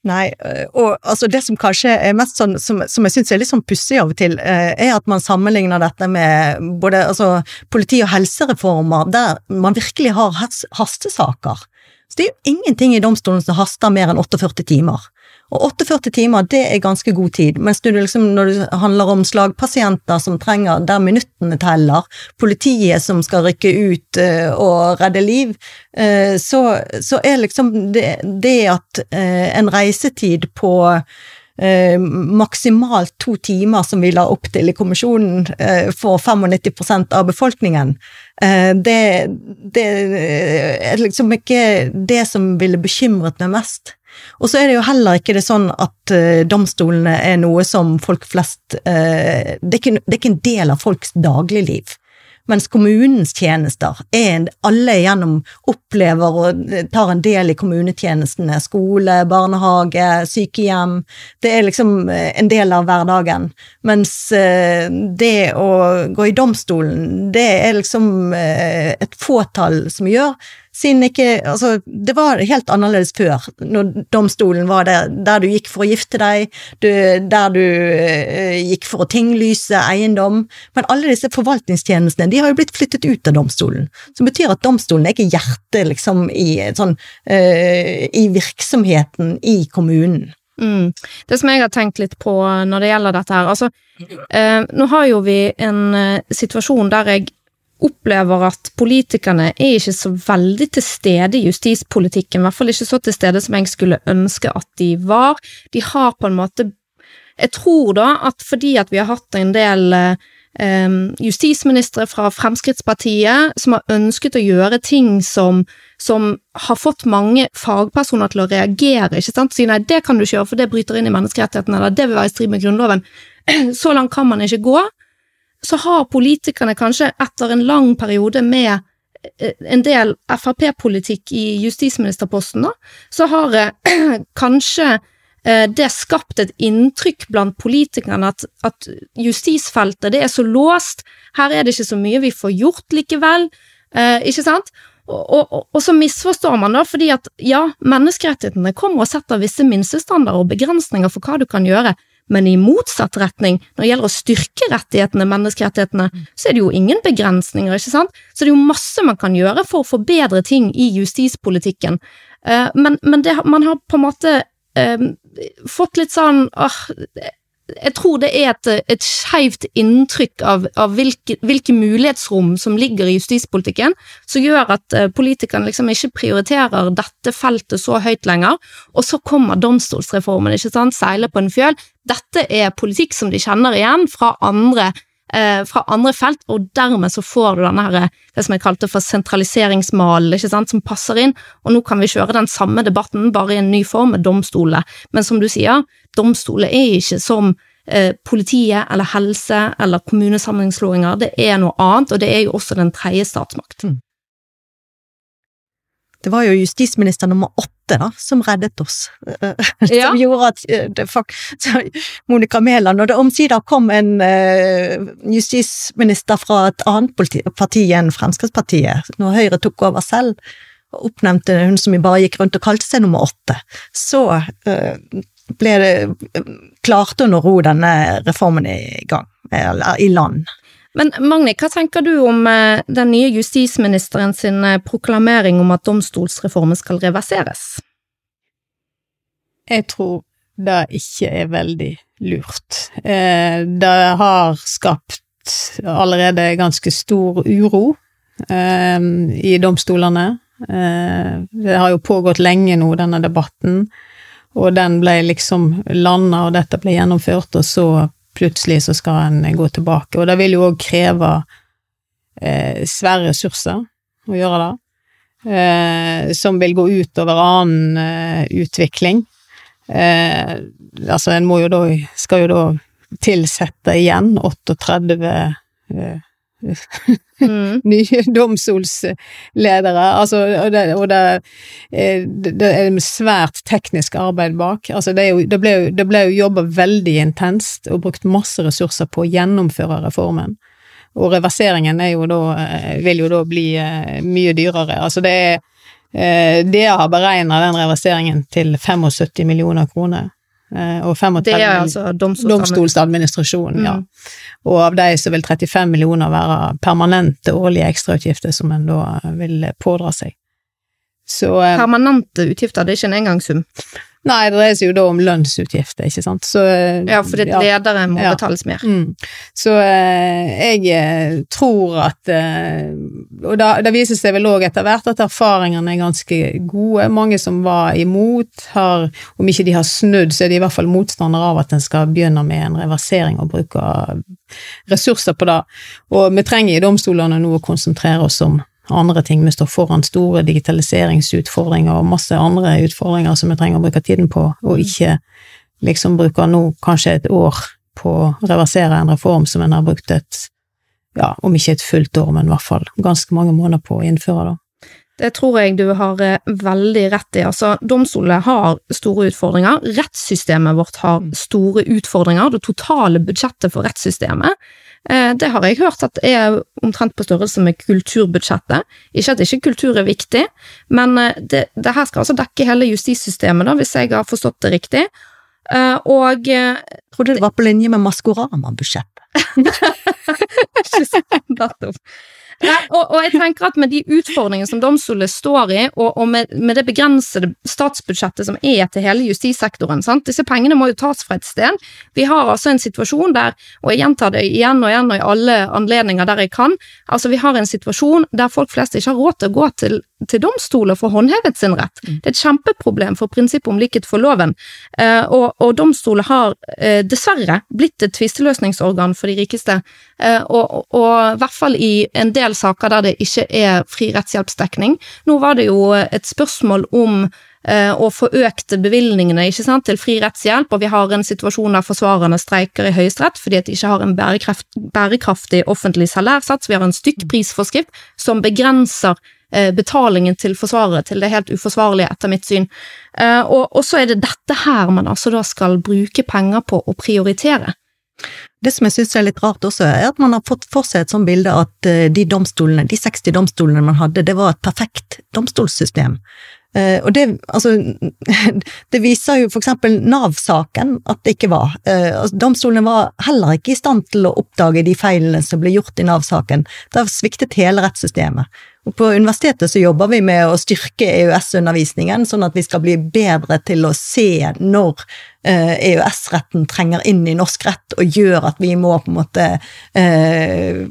Nei, øh, og altså det som kanskje er mest sånn, som, som jeg syns er litt sånn pussig av og til, eh, er at man sammenligner dette med både altså, politi- og helsereformer, der man virkelig har hastesaker. Så det er jo ingenting i domstolen som haster mer enn 48 timer. Og 48 timer, det er ganske god tid, mens du liksom, når det handler om slagpasienter som trenger der minuttene teller, politiet som skal rykke ut uh, og redde liv, uh, så, så er liksom det, det at uh, en reisetid på maksimalt to timer, som vi la opp til i kommisjonen, for 95% av befolkningen, det, det er liksom ikke det som ville bekymret meg mest. Og så er det jo heller ikke det sånn at eh, domstolene er noe som folk flest eh, det, er ikke, det er ikke en del av folks dagligliv. Mens kommunens tjenester er en, alle igjennom opplever og eh, tar en del i kommunetjenestene. Skole, barnehage, sykehjem. Det er liksom en del av hverdagen. Mens det å gå i domstolen, det er liksom et fåtall som gjør. Siden ikke Altså, det var helt annerledes før, når domstolen var der, der du gikk for å gifte deg, du, der du eh, gikk for å tinglyse eiendom. Men alle disse forvaltningstjenestene de har jo blitt flyttet ut av domstolen. Som betyr at domstolen er ikke hjertet liksom i, sånn, eh, i virksomheten i kommunen. Mm. Det som jeg har tenkt litt på når det gjelder dette her, altså eh, Nå har jo vi en eh, situasjon der jeg opplever at politikerne er ikke så veldig til stede i justispolitikken, i hvert fall ikke så til stede som jeg skulle ønske at de var. De har på en måte Jeg tror da at fordi at vi har hatt en del eh, justisministre fra Fremskrittspartiet som har ønsket å gjøre ting som som har fått mange fagpersoner til å reagere, ikke sant, si nei, det kan du ikke gjøre, for det bryter inn i menneskerettighetene, eller det vil være i strid med Grunnloven. Så langt kan man ikke gå. Så har politikerne kanskje etter en lang periode med eh, en del Frp-politikk i justisministerposten, da, så har eh, kanskje eh, det skapt et inntrykk blant politikerne at, at justisfeltet det er så låst, her er det ikke så mye vi får gjort likevel, eh, ikke sant? Og, og, og så misforstår man da, fordi at ja, menneskerettighetene kommer og setter visse minstestandarder og begrensninger for hva du kan gjøre, men i motsatt retning, når det gjelder å styrke rettighetene, menneskerettighetene, så er det jo ingen begrensninger, ikke sant? Så det er jo masse man kan gjøre for å forbedre ting i justispolitikken, Eh, men, men det, man har på en måte eh, fått litt sånn åh, jeg tror det er et, et skeivt inntrykk av, av hvilke, hvilke, mulighetsrom som ligger i justispolitikken, som gjør at uh, politikerne liksom ikke prioriterer dette feltet så høyt lenger, og så kommer domstolsreformen, ikke sant, seile på en fjøl. Dette er politikk som de kjenner igjen fra andre eh, fra andre felt, og dermed så får du denne her, det som jeg kalte for sentraliseringsmalen, ikke sant, som passer inn, og nå kan vi kjøre den samme debatten, bare i en ny form, med domstolene. Men som du sier, domstoler er ikke som eh, politiet eller helse eller kommunesammenslåinger, det er noe annet, og det er jo også den tredje statsmakt. Mm. Det var jo justisminister nummer åtte da, som reddet oss. Ja. som gjorde at eh, det, Monica Mæland Og det omsider kom en eh, justisminister fra et annet politi, parti enn Fremskrittspartiet, når Høyre tok over selv, og oppnevnte hun som bare gikk rundt og kalte seg nummer åtte, så eh, ble det klarte hun å ro denne reformen i gang, eller i land. Men Magni, hva tenker du om eh, den nye justisministeren sin eh, proklamering om at domstolsreformen skal reverseres? Jeg tror det ikke er veldig lurt. Eh, det har skapt allerede ganske stor uro i domstolene. Det har jo pågått lenge nå, denne debatten, og den ble liksom landa, og dette ble gjennomført, og så plutselig så skal en gå tilbake. Og det vil jo òg kreve eh, svære ressurser å gjøre det, eh, som vil gå ut over annen eh, utvikling. Eh, altså, en må jo da, skal jo da tilsette igjen 38 eh. nye domstolsledere, altså, og det, og det, eh, det er svært teknisk arbeid bak. Altså, det, jo, det ble det ble jo jobba veldig intenst og brukt masse ressurser på å gjennomføre reformen. Og reverseringen er jo da, eh, vil jo da bli eh, mye dyrere. Altså det er DA har beregna den reverseringen til 75 millioner kroner. Eh, Og 35 Det er altså domstolsadministrasjonen. mm. ja. Og av de så vil 35 millioner være permanente årlige ekstrautgifter som en da vil pådra seg. Så eh, Permanente utgifter, det er ikke en engangssum. Nei, det dreier seg jo da om lønnsutgifter, ikke sant. Så Ja, fordi ja. ledere må Ja. betales mer. Mm. Så eh, jeg eh, tror at eh, Og da, det viser seg vel òg etter hvert at erfaringene er ganske gode. Mange som var imot, har Om ikke de har snudd, så er de i hvert fall motstandere av at en skal begynne med en reversering og bruke ressurser på det. Og vi trenger i domstolene nå å konsentrere oss om andre ting. Vi står foran store digitaliseringsutfordringer og masse andre utfordringer som vi trenger å bruke tiden på, og ikke liksom bruke nå kanskje et år på å reversere en reform som en har brukt et, ja, om ikke et fullt år, men i hvert fall ganske mange måneder på å innføre, da. Det tror jeg du har eh, veldig rett i. Altså, domstolene har store utfordringer. Rettssystemet vårt har store utfordringer. Det totale budsjettet for rettssystemet det har jeg hørt at er omtrent på størrelse med kulturbudsjettet. Ikke at ikke kultur er viktig, men eh, det, det her skal altså dekke hele justissystemet, da, hvis jeg har forstått det riktig. Eh, Og eh, Trodde det var på linje med Maskorama-budsjettet. Nettopp. Nei, og, og jeg tenker at med de utfordringene som domstolene står i, og, og med, med det begrensede statsbudsjettet som er til hele justissektoren, sant? disse pengene må jo tas fra et sted. Vi har altså en situasjon der, og jeg gjentar det igjen og igjen og i alle anledninger der jeg kan, altså vi har en situasjon der folk flest ikke har råd til å gå til, til domstoler for håndhevet sin rett. Det er et kjempeproblem for prinsippet om likhet for loven, eh, og, og domstoler har eh, dessverre blitt et tvisteløsningsorgan for de rikeste, eh, og, i hvert fall i en del saker der det ikke er fri rettshjelpsdekning. Nå var det jo et spørsmål om og få økt bevilgningene sant, til fri rettshjelp, og vi har en situasjon der forsvarerne streiker i Høyesterett fordi at de ikke har en bærekraft, bærekraftig offentlig salærsats. Vi har en stykkprisforskrift som begrenser eh, betalingen til forsvarere til det helt uforsvarlige, etter mitt syn. Eh, og, så er det dette her man altså da skal bruke penger på å prioritere. Det som jeg syns er litt rart også, er at man har fått for seg et sånt bilde at eh, de domstolene, de 60 domstolene man hadde, det var et perfekt domstolssystem. Uh, og det, altså, det viser jo for eksempel Nav-saken at det ikke var. Eh, altså, domstolene var heller ikke i stand til å oppdage de feilene som ble gjort i Nav-saken. Der sviktet hele rettssystemet. På universitetet så jobber vi med å styrke EØS-undervisningen, sånn at vi skal bli bedre til å se når EØS-retten trenger inn i norsk rett og gjør at vi må på en måte eh,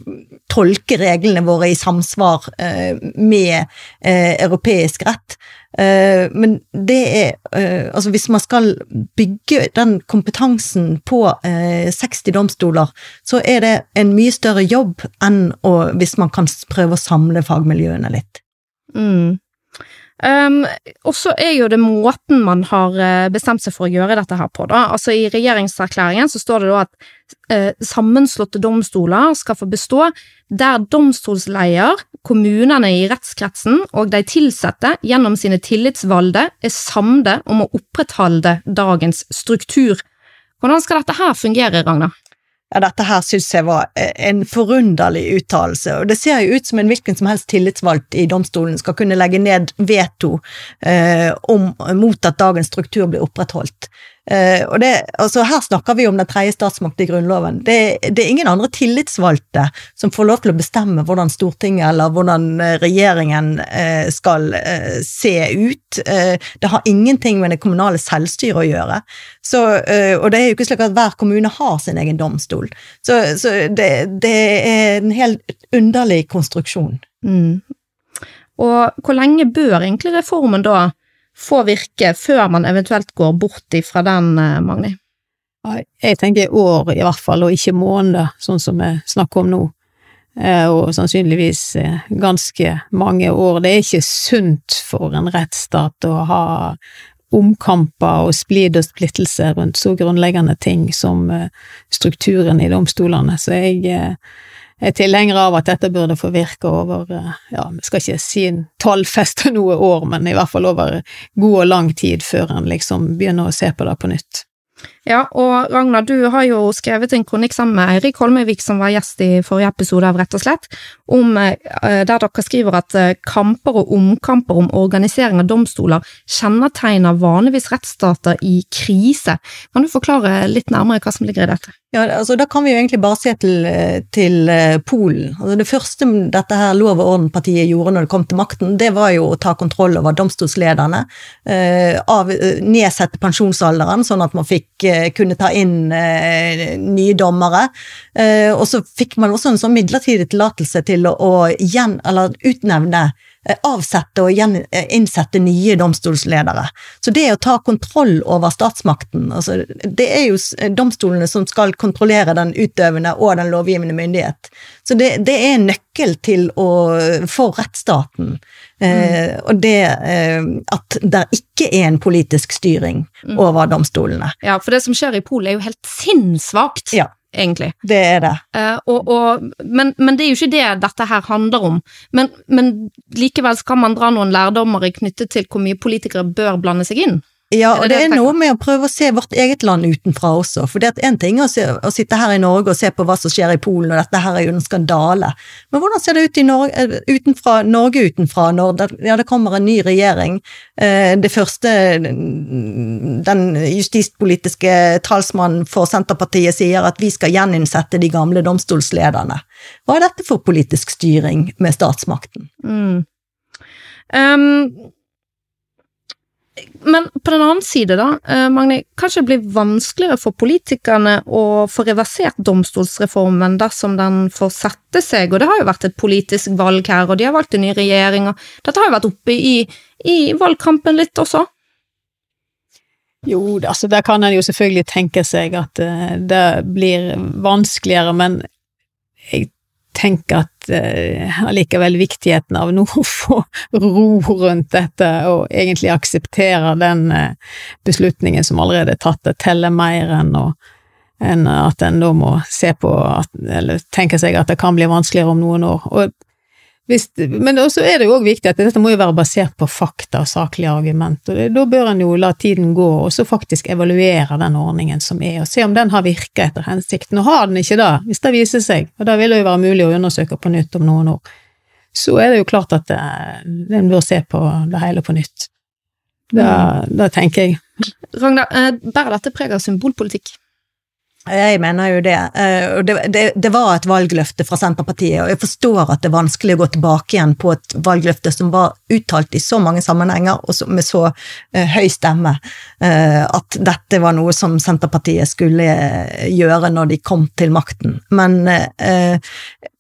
tolke reglene våre i samsvar eh, med eh, europeisk rett. Eh, men det er eh, Altså, hvis man skal bygge den kompetansen på 60 domstoler, så er det en mye større jobb enn å, hvis man kan prøve å samle fagmiljøene litt. Mm. Um, og så er jo det måten man har eh, bestemt seg for å gjøre dette her på, da. Altså i regjeringserklæringen så står det da at uh, sammenslåtte domstoler skal få bestå der domstolsleier, kommunene i rettskretsen og de ansatte gjennom sine tillitsvalgte er samde om å opprettholde dagens struktur. Hvordan skal dette her fungere, Ragna? Ja, dette her syns jeg var eh, en forunderlig uttalelse, og det ser jo ut som en hvilken som helst tillitsvalgt i domstolen skal kunne legge ned veto eh, om, mot at dagens struktur blir opprettholdt. Uh, og det, altså Her snakker vi om den tredje statsmakt i Grunnloven. Det, det, er ingen andre tillitsvalgte som får lov til å bestemme hvordan Stortinget eller hvordan eh, regjeringen uh, skal uh, se ut. det har ingenting med det kommunale selvstyret å gjøre. Så, og det er jo ikke slik at hver kommune har sin egen domstol. Så, så det, det, er en helt underlig konstruksjon. Mm. Og hvor lenge bør egentlig reformen da få virke før man eventuelt går bort ifra den, eh, Magni? Jeg tenker år i hvert fall, og ikke måneder, sånn som vi snakker om nå. Eh, og sannsynligvis eh, ganske mange år. Det er ikke sunt for en rettsstat å ha omkamper og splid og splittelse rundt så grunnleggende ting som strukturen i domstolene. Så jeg er tilhengere av at dette burde få virke over, eh, ja, vi skal ikke si en tallfeste noe år, men i hvert fall over god og lang tid før en liksom begynner å se på det på nytt. Ja, og Ragnar, du har jo skrevet en kronikk sammen med Eirik Holmøyvik, som var gjest i forrige episode av Rett og slett, om, eh, der dere skriver at eh, kamper og omkamper om organisering av domstoler kjennetegner vanligvis rettsstater i krise. Kan du forklare litt nærmere hva som ligger i dette? Ja, altså Da kan vi jo egentlig bare se til, til eh, Polen. Altså Det første dette her lov og orden-partiet gjorde når det kom til makten, det var jo å ta kontroll over domstolslederne. Eh, av, nedsette pensjonsalderen, sånn at man fikk kunne ta inn eh, nye dommere. Eh, og så fikk man også en sånn midlertidig tillatelse til å, å gjen, utnevne avsette og eh, innsette nye domstolsledere. Så det å ta kontroll over statsmakten, altså det er jo domstolene som skal kontrollere den utøvende og den lovgivende myndighet. Så det, det er en nøkkel til å, for rettsstaten. Eh, mm. Eh, og det eh, at det ikke er en politisk styring mm. over domstolene. Ja, for det som skjer i Polen er jo helt sinnssvakt. Ja egentlig. Det er det. Uh, og, og, men, men, det er jo ikke det dette her handler om. Men, men likevel skal man dra noen lærdommer knyttet til hvor mye politikere bør blande seg inn. Ja, og det, er noe med å prøve å se vårt eget land utenfra også. For det er en ting å, se, å, sitte her i Norge og se på hva som skjer i Polen, og dette her er jo en skandale. Men hvordan ser det ut i Norge, eh, utenfra, Norge utenfra når det, ja, det kommer en ny regjering? Eh, det første Den justispolitiske talsmannen for Senterpartiet sier at vi skal gjeninnsette de gamle domstolslederne. Hva er dette for politisk styring med statsmakten? Mm. Um men på den annen side, da, Magni, Magne, kanskje det blir vanskeligere for politikerne å få reversert domstolsreformen dersom den får sette seg, og det har jo vært et politisk valg her, og de har valgt en ny regjering, og dette har jo vært oppe i, i valgkampen litt også. Jo, altså der kan en jo selvfølgelig tenke seg at uh, det blir vanskeligere, men jeg tenker at allikevel viktigheten av nå å få ro rundt dette, og egentlig akseptere den uh, beslutningen som allerede er tatt, det teller mer enn, å, enn at en da må se på eller tenke seg at det kan bli vanskeligere om noen år. Og men også er det jo òg viktig at dette må jo være basert på fakta og saklige argument, og da bør en jo la tiden gå og så faktisk evaluere den ordningen som er, og se om den har virka etter hensikten. Og har den ikke det, hvis det viser seg, og da vil det jo være mulig å undersøke på nytt om noen år, så er det jo klart at eh, en bør se på det hele på nytt. Det, mm. det tenker jeg. Ragnar, eh, bærer dette preg av symbolpolitikk? Jeg mener jo det. Eh, og det, det, det, var et valgløfte fra Senterpartiet, og jeg forstår at det er vanskelig å gå tilbake igjen på et valgløfte som var uttalt i så mange sammenhenger og med så uh, høy stemme, uh, at dette var noe som Senterpartiet skulle gjøre når de kom til makten. Men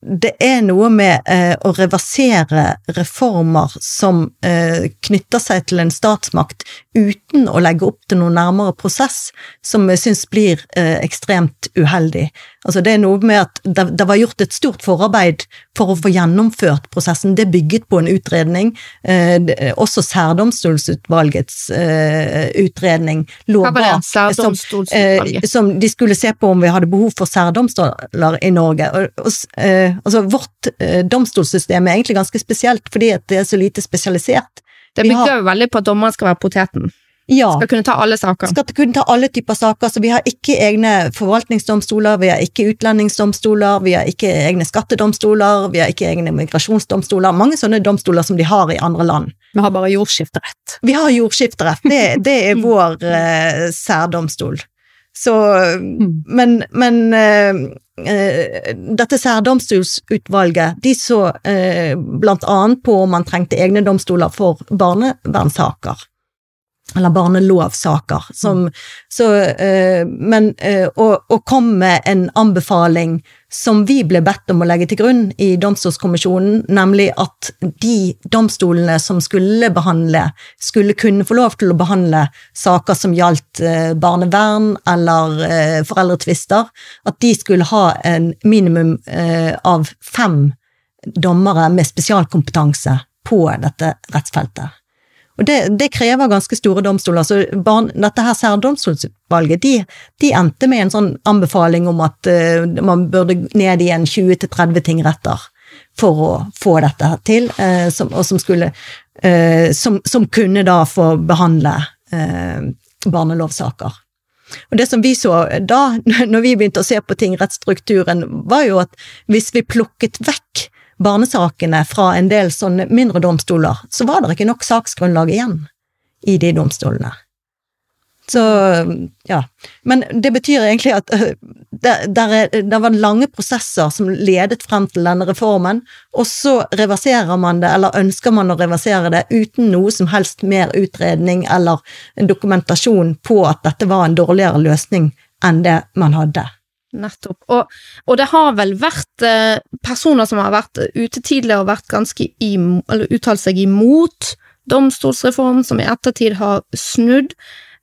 det er noe med eh, å reversere reformer som eh, knytter seg til en statsmakt uten å legge opp til noen nærmere prosess, som jeg syns blir eh, ekstremt uheldig. Altså det er noe med at det, det, var gjort et stort forarbeid for å få gjennomført prosessen. Det bygget på en utredning. Eh, også særdomstolsutvalgets eh, utredning lå bak. Som, eh, som de skulle se på om vi hadde behov for særdomstoler i Norge. Og, og, eh, altså vårt eh, domstolssystem er egentlig ganske spesielt fordi det er så lite spesialisert. Det bygger jo veldig på at dommeren skal være poteten. Ja. Skal kunne ta alle saker. Skal kunne ta alle typer saker. Så vi har ikke egne forvaltningsdomstoler, vi har ikke utlendingsdomstoler, vi har ikke egne skattedomstoler, vi har ikke egne migrasjonsdomstoler. Mange sånne domstoler som de har i andre land. Vi har bare jordskifterett. Vi har jordskifterett. Det, det er vår eh, særdomstol. Så mm. Men, men eh, eh, dette særdomstolsutvalget, de så eh, blant annet på om man trengte egne domstoler for barnevernssaker eller barnelovsaker. Som, så, eh, men, eh, å, å, komme med en anbefaling som vi ble bedt om å legge til grunn i Domstolskommisjonen, nemlig at de domstolene som skulle behandle, skulle kunne få lov til å behandle saker som gjaldt eh, barnevern eller foreldretvister, at de skulle ha en minimum av fem dommere med spesialkompetanse på dette rettsfeltet. Og det, det, krever ganske store domstoler. Så barn, dette her særdomstolsutvalget de, de, endte med en sånn anbefaling om at uh, man burde ned igjen 20-30 tingretter for å få dette til, uh, som, og som skulle uh, som, som, kunne da få behandle barnelovsaker. Og det som vi så da, når vi begynte å se på tingrettsstrukturen, var jo at hvis vi plukket vekk barnesakene fra en del sånne mindre domstoler, så var det ikke nok saksgrunnlag igjen i de domstolene. Så, ja. Men det betyr egentlig at øh, det, var lange prosesser som ledet frem til denne reformen, og så reverserer man det, eller ønsker man å reversere det, uten noe som helst mer utredning eller en dokumentasjon på at dette var en dårligere løsning enn det man hadde. Nettopp. Og, og, det har vel vært eh, personer som har vært ute tidligere og vært ganske i, eller uttalt seg imot domstolsreform, som i ettertid har snudd.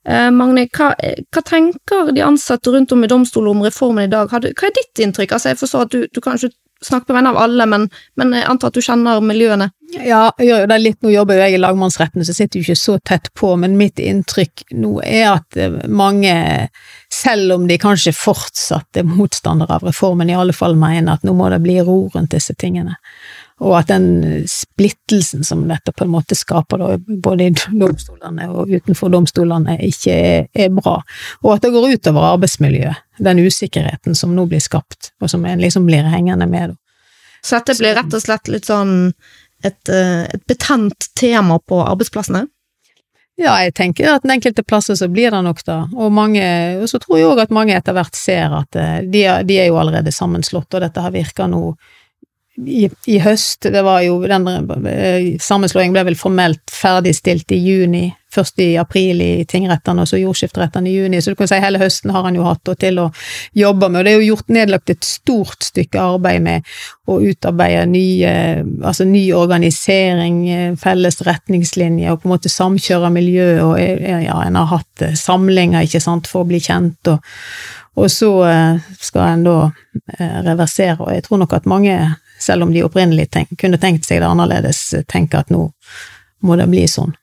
Eh, Magne, hva, hva, tenker de ansatte rundt om i domstolen om reformen i dag? Hva er ditt inntrykk? Altså, jeg forstår at du, du kan ikke snakke på vegne av alle, men, men, jeg antar at du kjenner miljøene? Ja, jeg gjør jo det litt. Nå jobber jo jeg i lagmannsretten, så jeg sitter jo ikke så tett på, men mitt inntrykk nå er at eh, mange, selv om de kanskje fortsatt er motstandere av reformen, i alle fall mener at nå må det bli ro rundt disse tingene og at den splittelsen som dette på en måte skaper, både i domstolene og utenfor domstolene, ikke er, bra. Og at det går utover arbeidsmiljøet, den usikkerheten som nå blir skapt, og som liksom blir hengende med. Så dette blir rett og slett litt sånn et, eh, et betent tema på arbeidsplassene? Ja, jeg tenker at den enkelte plassen så blir det nok da, og, mange, så tror jeg òg at mange etter hvert ser at eh, de er, de er jo allerede sammenslått, og dette har virka nå i, i, høst. Det var jo den eh, Sammenslåingen ble vel formelt ferdigstilt i juni. Først i april i tingrettene, og så jordskifterettene i juni. Så du kan si hele høsten har han jo hatt til å jobbe med. Og det er jo gjort nedlagt et stort stykke arbeid med å utarbeide nye, altså ny organisering, eh, felles retningslinjer, og på en måte samkjøre miljø, og eh, ja, en har hatt samlinger, ikke sant, for å bli kjent. og og så skal en da reversere, og jeg tror nok at mange selv om de opprinnelig tenk, kunne tenkt seg det annerledes, tenker at nå må det bli sånn.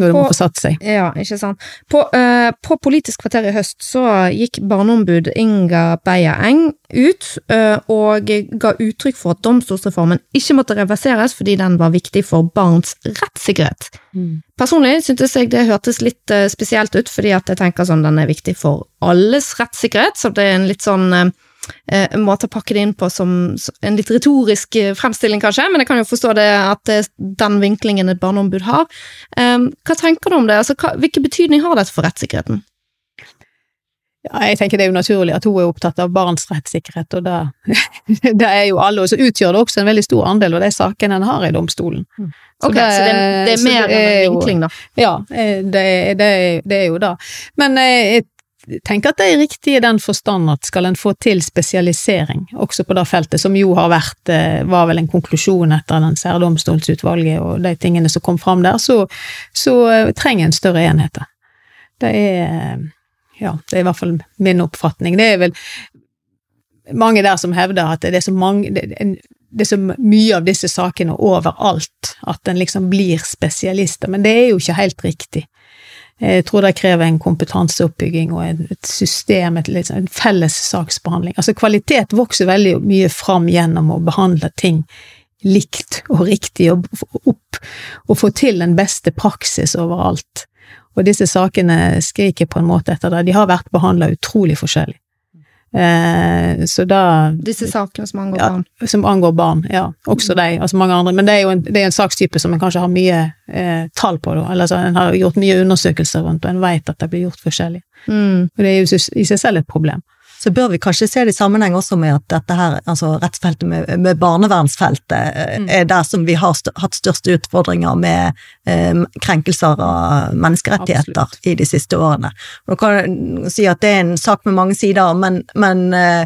Nå det må få satt seg. Ja, ikke sant. På, uh, på Politisk kvarter i høst så gikk barneombud Inga Beyer Eng ut uh, og ga uttrykk for at domstolsreformen ikke måtte reverseres fordi den var viktig for barns rettssikkerhet. Mm. Personlig syntes jeg det hørtes litt uh, spesielt ut, fordi at jeg tenker sånn den er viktig for alles rettssikkerhet, så det er en litt sånn Eh, måte å pakke det inn på som en litt retorisk eh, fremstilling, kanskje, men jeg kan jo forstå det at det er den vinklingen et barneombud har. Hva tenker du om det? Altså, hva, hvilken betydning har dette for rettssikkerheten? Ja, jeg tenker det er jo naturlig at hun er opptatt av barns rettssikkerhet, og det, er jo alle. Og så utgjør det også en veldig stor andel av de sakene en har i domstolen. Mm. det, så det, det er mer det enn er en vinkling, da. Ja, eh, det, det, det er jo det. Men eh, jeg tenker at det er riktig i den forstand at skal en få til spesialisering, også på det feltet, som jo har vært, eh, var vel en konklusjon etter den særdomstolsutvalget og de tingene som kom fram der, så, så eh, trenger en større enheter. Det er ja, det er i hvert fall min oppfatning. Det er vel mange der som hevder at det er så mange det, det er så mye av disse sakene overalt, at en liksom blir spesialister, men det er jo ikke helt riktig. Jeg tror det krever en kompetanseoppbygging og et system, et, liksom, en felles saksbehandling. Altså kvalitet vokser veldig mye fram gjennom å behandle ting likt og riktig, og opp, og få til den beste praksis overalt. Og disse sakene skriker på en måte etter det. De har vært behandla utrolig forskjellig. Eh, så da Disse sakene som angår Ja. barn. som angår barn, ja. Også de, altså mange andre. Men det er jo en, det er en sakstype som en kanskje har mye eh, tall på, da. Eller så en har gjort mye undersøkelser rundt, og en vet at det blir gjort forskjellig. Mm. Og det er jo i seg selv et problem. Så bør vi kanskje se det i sammenheng også med at dette her, altså rettsfeltet med, med barnevernsfeltet, eh, Mm. er der som vi har st hatt største utfordringer med eh, krenkelser av menneskerettigheter Absolutt. i de siste årene. Nå kan jeg si at det er en sak med mange sider, men, men eh,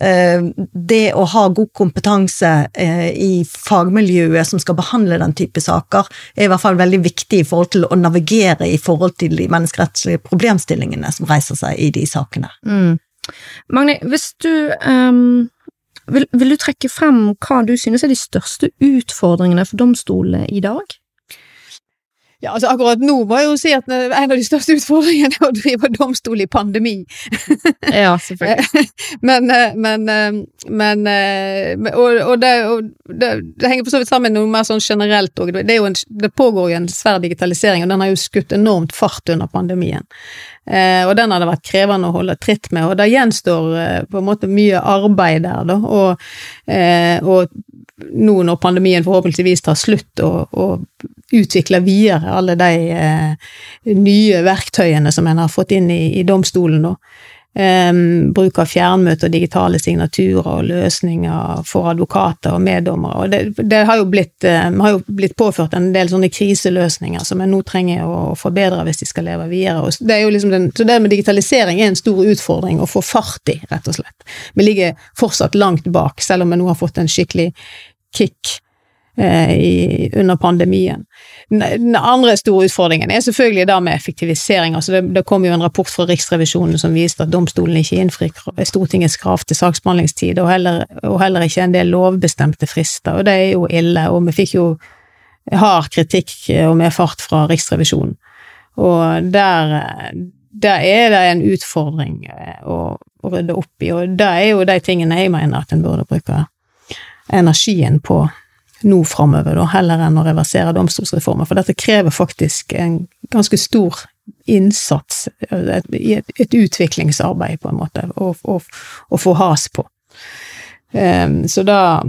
eh, det å ha god kompetanse eh, i fagmiljøet som skal behandle den type saker, er i hvert fall veldig viktig i forhold til å navigere i forhold til de menneskerettslige problemstillingene som reiser seg i de sakene. Mm. Magne, hvis du um, vil, vil du trekke frem hva du synes er de største utfordringene for domstolene i dag? Ja, altså akkurat nå må jeg jo si at en av de største utfordringene er å drive domstol i pandemi. Ja, selvfølgelig. men, eh, men, eh, men eh, Og, og, det, og det, det henger for så vidt sammen med noe mer sånn generelt òg. Det, det pågår jo en svær digitalisering, og den har jo skutt enormt fart under pandemien. Eh, og den har det vært krevende å holde tritt med, og det gjenstår eh, på en måte mye arbeid der, da. Og, eh, og nå når pandemien forhåpentligvis tar slutt, og, og utvikler videre alle de eh, nye verktøyene som en har fått inn i, i domstolen. Em, bruk av fjernmøte og digitale signaturer og løsninger for advokater og meddommere. Og det, det har, jo blitt, eh, har jo blitt påført en del sånne kriseløsninger som en nå trenger å forbedre hvis de skal leve videre. Og det er jo liksom den, så det med digitalisering er en stor utfordring å få fart i, rett og slett. Vi ligger fortsatt langt bak, selv om vi nå har fått en skikkelig kick eh, i, under pandemien. Den, andre store utfordringen er selvfølgelig da med effektivisering. Altså det, det kom jo en rapport fra Riksrevisjonen som viste at domstolen ikke innfrir Stortingets krav til saksbehandlingstid, og heller, og heller ikke en del lovbestemte frister, og det er jo ille. Og vi fikk jo hard kritikk og med fart fra Riksrevisjonen. Og der, eh, der er det en utfordring eh, å, å rydde opp i, og det er jo de tingene jeg mener at en burde bruke energien på nå framover, heller enn å reversere domstolsreformen. For dette krever faktisk en ganske stor innsats, i et, et utviklingsarbeid, på en måte, å, få has på. Um, så da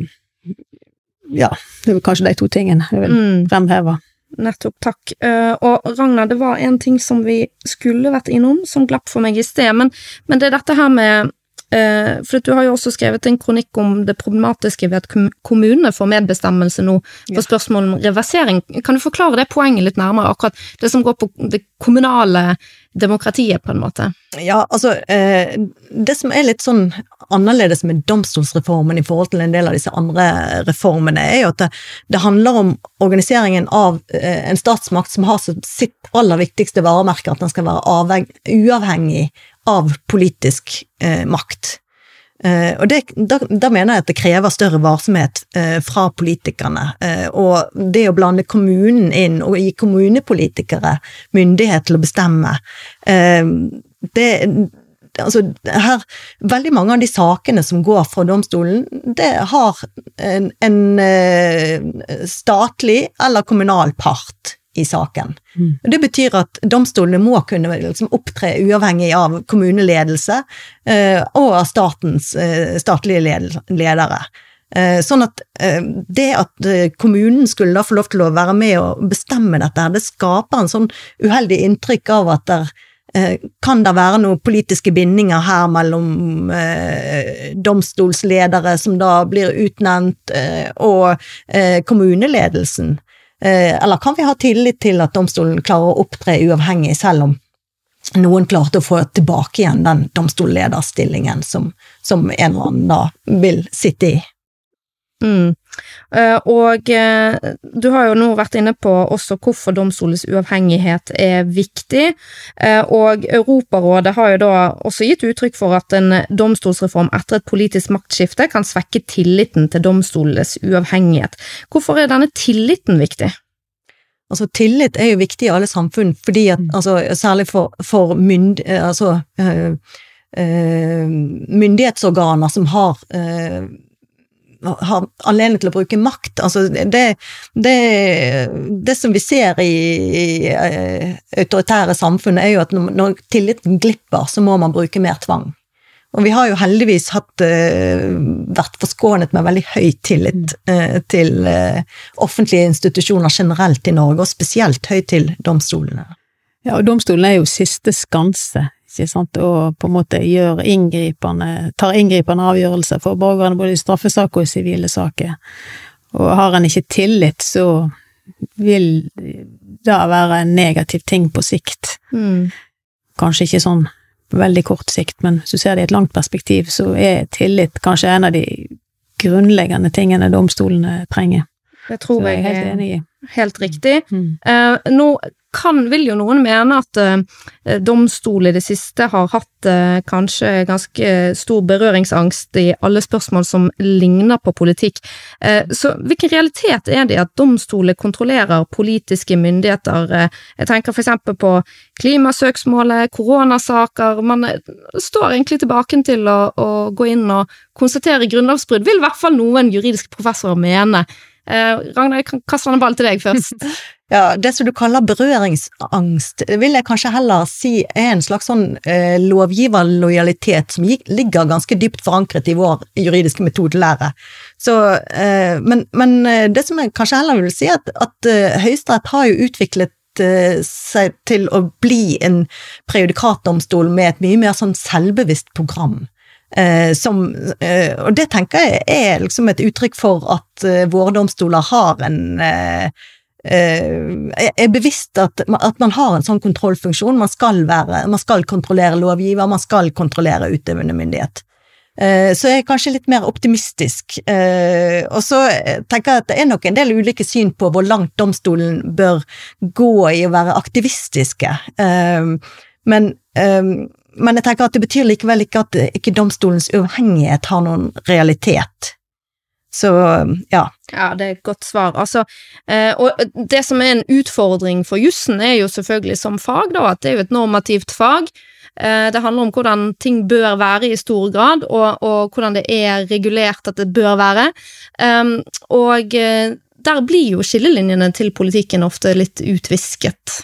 Ja, det er kanskje de to tingene jeg vil Mm. fremheve. Nettopp, takk. Eh, og Ragnar, det var en ting som vi skulle vært innom, som glapp for meg i sted, men, men det er dette her med For du har jo også skrevet en kronikk om det problematiske ved at kommunene får medbestemmelse nå på spørsmål om reversering. Kan du forklare det poenget litt nærmere, akkurat det som går på det kommunale demokratiet, på en måte? Ja, altså eh, Det som er litt sånn annerledes med domstolsreformen i forhold til en del av disse andre reformene, er jo at det, det handler om organiseringen av eh, en statsmakt som har sitt aller viktigste varemerke at den skal være avheng, uavhengig av politisk eh, makt. Eh, og det, da, da mener jeg at det krever større varsomhet eh, fra politikerne. Eh, og det å blande kommunen inn og gi kommunepolitikere myndighet til å bestemme eh, det altså her, Veldig mange av de sakene som går fra domstolen, det har en, en eh, statlig eller kommunal part i saken. Mm. Det betyr at domstolene må kunne liksom opptre uavhengig av kommuneledelse eh, og av statens eh, statlige led- ledere. Eh, sånn at eh, det at eh, kommunen skulle da få lov til å være med og bestemme dette, her, det skaper en sånn uheldig inntrykk av at der, eh, kan det være noen politiske bindinger her mellom eh, domstolsledere som da blir utnevnt, eh, og eh, kommuneledelsen? Eh, eller kan vi ha tillit til at domstolen klarer å opptre uavhengig, selv om noen klarte å få tilbake igjen den domstollederstillingen som, som en eller annen da vil sitte i? Mm. Uh, og uh, du har jo nå vært inne på også hvorfor domstolens uavhengighet er viktig, uh, og Europarådet har jo da også gitt uttrykk for at en domstolsreform etter et politisk maktskifte kan svekke tilliten til domstolenes uavhengighet. Hvorfor er denne tilliten viktig? Altså, tillit er jo viktig i alle samfunn, fordi at, mm. altså, særlig for, for mynd, altså, myndighetsorganer som har har anledning til å bruke makt. Altså det, det, det som vi ser i, i uh, autoritære samfunn, er jo at når, når, tilliten glipper, så må man bruke mer tvang. Og vi har jo heldigvis hatt, uh, vært forskånet med veldig høy tillit uh, til offentlige institusjoner generelt i Norge, og spesielt høy til domstolene. Ja, og domstolen er jo siste skanse ikke sant, og på en måte gjør inngripende, tar inngripende avgjørelser for borgerne både i straffesaker og i sivile saker. Og har en ikke tillit, så vil det være en negativ ting på sikt. Mm. Kanskje ikke sånn veldig kort sikt, men hvis du ser det i et langt perspektiv, så er tillit kanskje en av de grunnleggende tingene domstolene trenger. Det tror jeg, jeg er helt enig i. Helt riktig. Mm. Uh, nå kan, vil jo noen mene at uh, domstol i det siste har hatt uh, kanskje ganske stor berøringsangst i alle spørsmål som ligner på politikk. Så hvilken realitet er det at domstoler kontrollerer politiske myndigheter? jeg tenker eksempel på klimasøksmålet, koronasaker. Man står egentlig tilbake til å, å gå inn og konstatere grunnlovsbrudd, vil i hvert fall noen juridiske professorer mene. Uh, Ragnar, jeg kan kaste en ball til deg først. ja, Det som du kaller berøringsangst, vil jeg kanskje heller si er en slags sånn eh, lovgiverlojalitet som gikk, ligger ganske dypt forankret i vår juridiske metodelære. Så, eh, men, men, det som jeg kanskje heller vil si, er at, at Høyesterett har jo utviklet seg til å bli en prejudikatdomstol med et mye mer sånn selvbevisst program. Eh, som, eh, og det tenker jeg er liksom et uttrykk for at eh, våre domstoler har en eh, eh, er bevisst at, at, man har en sånn kontrollfunksjon. Man skal, være, man skal kontrollere lovgiver, man skal kontrollere utøvende myndighet. Eh, så jeg er kanskje litt mer optimistisk. Og så tenker jeg at det er nok en del ulike syn på hvor langt domstolen bør gå i å være aktivistiske. Men men jeg tenker at det betyr likevel ikke at ikke domstolens uavhengighet har noen realitet. Så ja. Ja, det er et godt svar. Altså, eh, og det som er en utfordring for jussen, er jo selvfølgelig som fag, da, at det er jo et normativt fag. Eh, det handler om hvordan ting bør være i stor grad, og, og hvordan det er regulert at det bør være. Um, og eh, der blir jo skillelinjene til politikken ofte litt utvisket.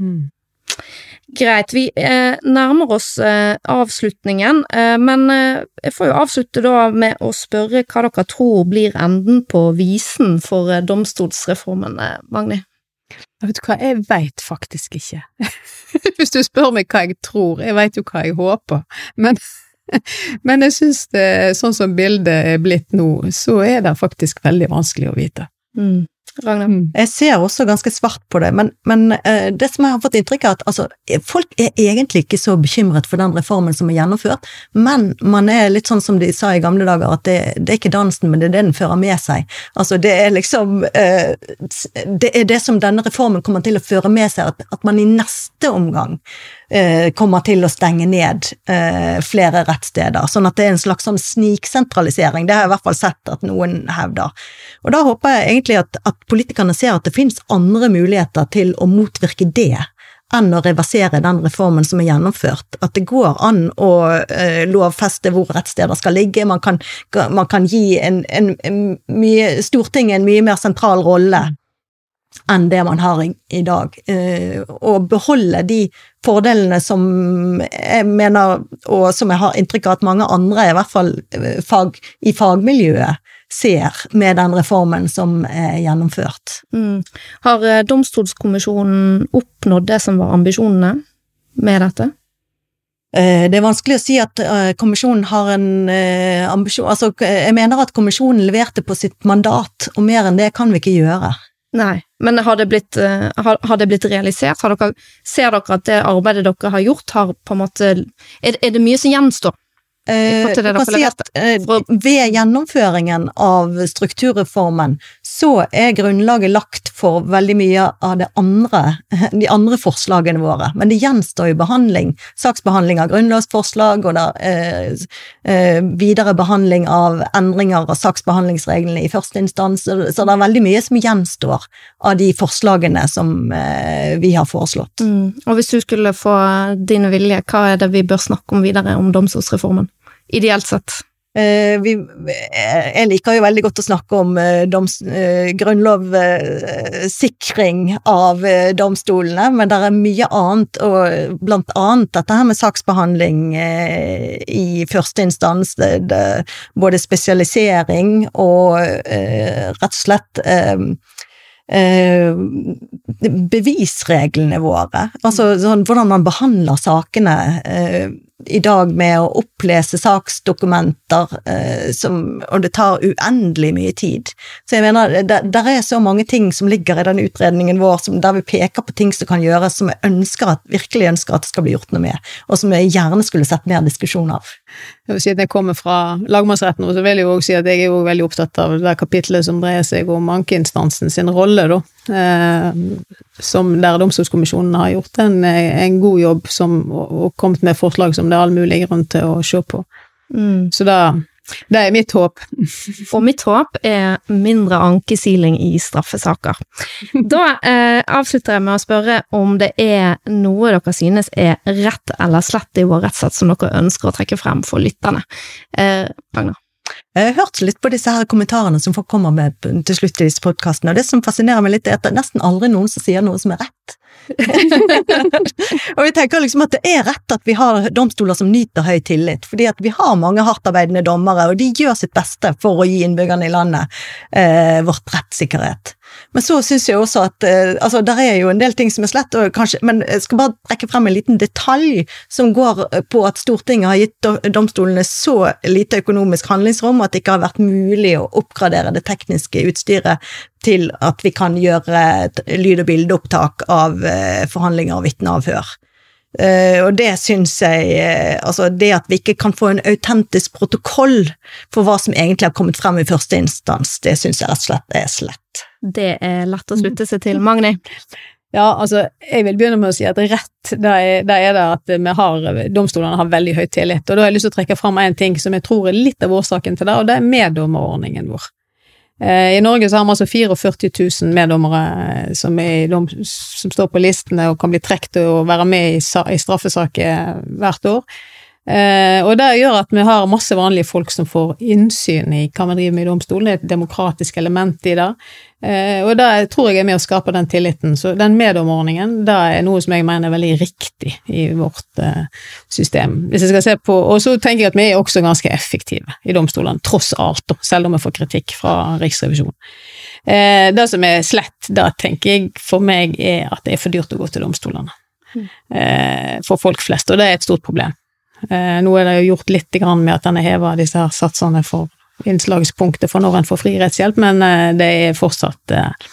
Mm. Greit, vi eh, nærmer oss eh, avslutningen, eh, men eh, jeg får jo avslutte da med å spørre hva dere tror blir enden på visen for eh, domstolsreformen, eh, Magni? Vet du hva, jeg veit faktisk ikke. Hvis du spør meg hva jeg tror, jeg veit jo hva jeg håper, men, men jeg syns det, sånn som bildet er blitt nå, så er det faktisk veldig vanskelig å vite. Mm. Ragnar? Mm. Jeg ser også ganske svart på det, men, men uh, det som jeg har fått inntrykk av, at altså, folk er egentlig ikke så bekymret for den reformen som er gjennomført, men man er litt sånn som de sa i gamle dager, at det, det er ikke dansen, men det er det den fører med seg. Altså, det er liksom uh, Det er det som denne reformen kommer til å føre med seg, at, at man i neste omgang kommer til å stenge ned flere rettssteder, sånn at det er en slags sånn sniksentralisering. Det har jeg i hvert fall sett at noen hevder. Og da håper jeg egentlig at, at politikerne ser at det finnes andre muligheter til å motvirke det enn å reversere den reformen som er gjennomført. At det går an å eh, lovfeste hvor rettssteder skal ligge, man kan, man kan gi en, en, en mye, Stortinget en mye mer sentral rolle enn det man har i, dag. Og beholde de fordelene som jeg mener, og som jeg har inntrykk av at mange andre, i hvert fall eh, fag, i fagmiljøet, ser med den reformen som er gjennomført. Mm. Har eh, domstolskommisjonen oppnådd det som var ambisjonene med dette? Eh, det er vanskelig å si at eh, kommisjonen har en eh, ambisjon Altså, jeg mener at kommisjonen leverte på sitt mandat, og mer enn det kan vi ikke gjøre. Nei, men har det blitt, har, har det blitt realisert? Dere, ser dere at det arbeidet dere har gjort, har på en måte Er, er det mye som gjenstår? Eh, at eh, ved gjennomføringen av strukturreformen så er grunnlaget lagt for veldig mye av andre, de andre forslagene våre. Men det gjenstår jo behandling. Saksbehandling av grunnlovsforslag og der, eh, eh, videre behandling av endringer av saksbehandlingsreglene i første instans. Så det er veldig mye som gjenstår av de forslagene som eh, vi har foreslått. Mm. Og hvis du skulle få din vilje, hva er det vi bør snakke om videre om domstolsreformen? ideelt sett? Eh, vi, eh, jeg liker jo veldig godt å snakke om eh, doms, grunnlovssikring av domstolene, men det er mye annet, og blant annet dette her med saksbehandling eh, i første instans, både spesialisering og rett og slett bevisreglene våre. Altså sånn, hvordan man behandler sakene i dag med å opplese saksdokumenter, eh, som, og det tar uendelig mye tid. Så jeg mener, der er så mange ting som ligger i den utredningen vår, som, der vi peker på ting som kan gjøres, som jeg ønsker at, virkelig ønsker at det skal bli gjort noe med, og som jeg gjerne skulle sett mer diskusjon av. Jeg vil si at jeg kommer fra lagmannsretten, så vil jeg jo også si at jeg er jo veldig opptatt av det kapitlet som dreier seg om ankeinstansen sin rolle, da. Eh, som der Domstolskommisjonen har gjort en, en god jobb som, og, og kommet med forslag som det er all mulig grunn til å se på. Mm. Så da det er mitt håp. Og mitt håp er mindre ankesiling i straffesaker. Da eh, avslutter jeg med å spørre om det er noe dere synes er rett eller slett i vår rettssats som dere ønsker å trekke frem for lytterne. Eh? Jeg har hørt litt på disse her kommentarene som folk kommer med til slutt i disse podkastene, og det som fascinerer meg litt, er at det er nesten aldri noen som sier noe som er rett. og vi tenker liksom at det er rett at vi har domstoler som nyter høy tillit, fordi at vi har mange hardtarbeidende dommere, og de gjør sitt beste for å gi innbyggerne i landet eh, vårt rettssikkerhet. Men så syns jeg også at eh, altså, der er jo en del ting som er slett, kanskje, men jeg skal bare trekke frem en liten detalj som går på at Stortinget har gitt domstolene så lite økonomisk handlingsrom at det ikke har vært mulig å oppgradere det tekniske utstyret til at vi kan gjøre lyd- og bildeopptak av eh, forhandlinger og vitneavhør. Uh, og det syns jeg uh, Altså, det at vi ikke kan få en autentisk protokoll for hva som egentlig har kommet frem i første instans, det syns jeg rett og slett er slett. Det er lett å slutte seg til. Magni? Ja, altså, jeg vil begynne med å si at rett, da er, er, det at vi har, domstolene har veldig høy tillit. Og da har jeg lyst til å trekke fram en ting som jeg tror er litt av årsaken til det, og det er meddommerordningen vår. Eh, I Norge så har vi altså 44 000 meddommere eh, som, dom, som, står på listene og kan bli trukket og være med i, i straffesaker hvert år. Eh, og det gjør at vi har masse vanlige folk som får innsyn i hva vi driver med i domstolen, det er et demokratisk element i det. Eh, og det tror jeg er med å skape den tilliten. Så den meddommerordningen, det er noe som jeg mener er veldig riktig i vårt eh, system. Hvis jeg skal se på, Og så tenker jeg at vi er også ganske effektive i domstolene, tross alt, selv om vi får kritikk fra Riksrevisjonen. Eh, det som er slett, da tenker jeg for meg er at det er for dyrt å gå til domstolene. Mm. Eh, for folk flest, og det er et stort problem. Eh, nå er det jo gjort litt med at en har heva disse her satsene for innslagspunktet for når en får fri rettshjelp, men eh, det er fortsatt eh,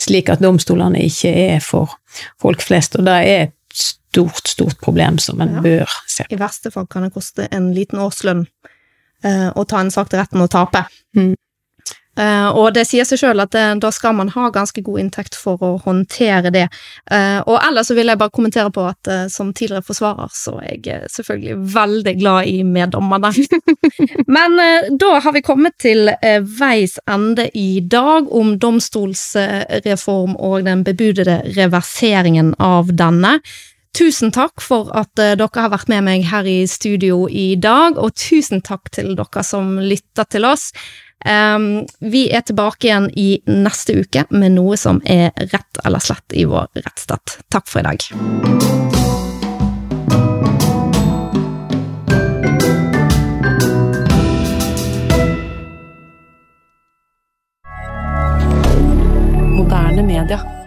slik at domstolene ikke er for folk flest, og det er et stort, stort problem som en ja. bør se på. I verste fall kan det koste en liten årslønn å ta en sak til retten og tape. Mm. Uh, og det sier seg sjøl at det, da skal man ha ganske god inntekt for å håndtere det. Uh, og ellers så vil jeg bare kommentere på at som tidligere forsvarer, så er jeg selvfølgelig veldig glad i meddommerne. Men da har vi kommet til veis ende i dag om domstolsreform og den bebudede reverseringen av denne. Tusen takk for at dere har vært med meg her i studio i dag, og tusen takk til dere som lytter til oss. Um, vi er tilbake igjen i neste uke med noe som er rett eller slett i vår rettsstat. Takk for i dag. Moderne media.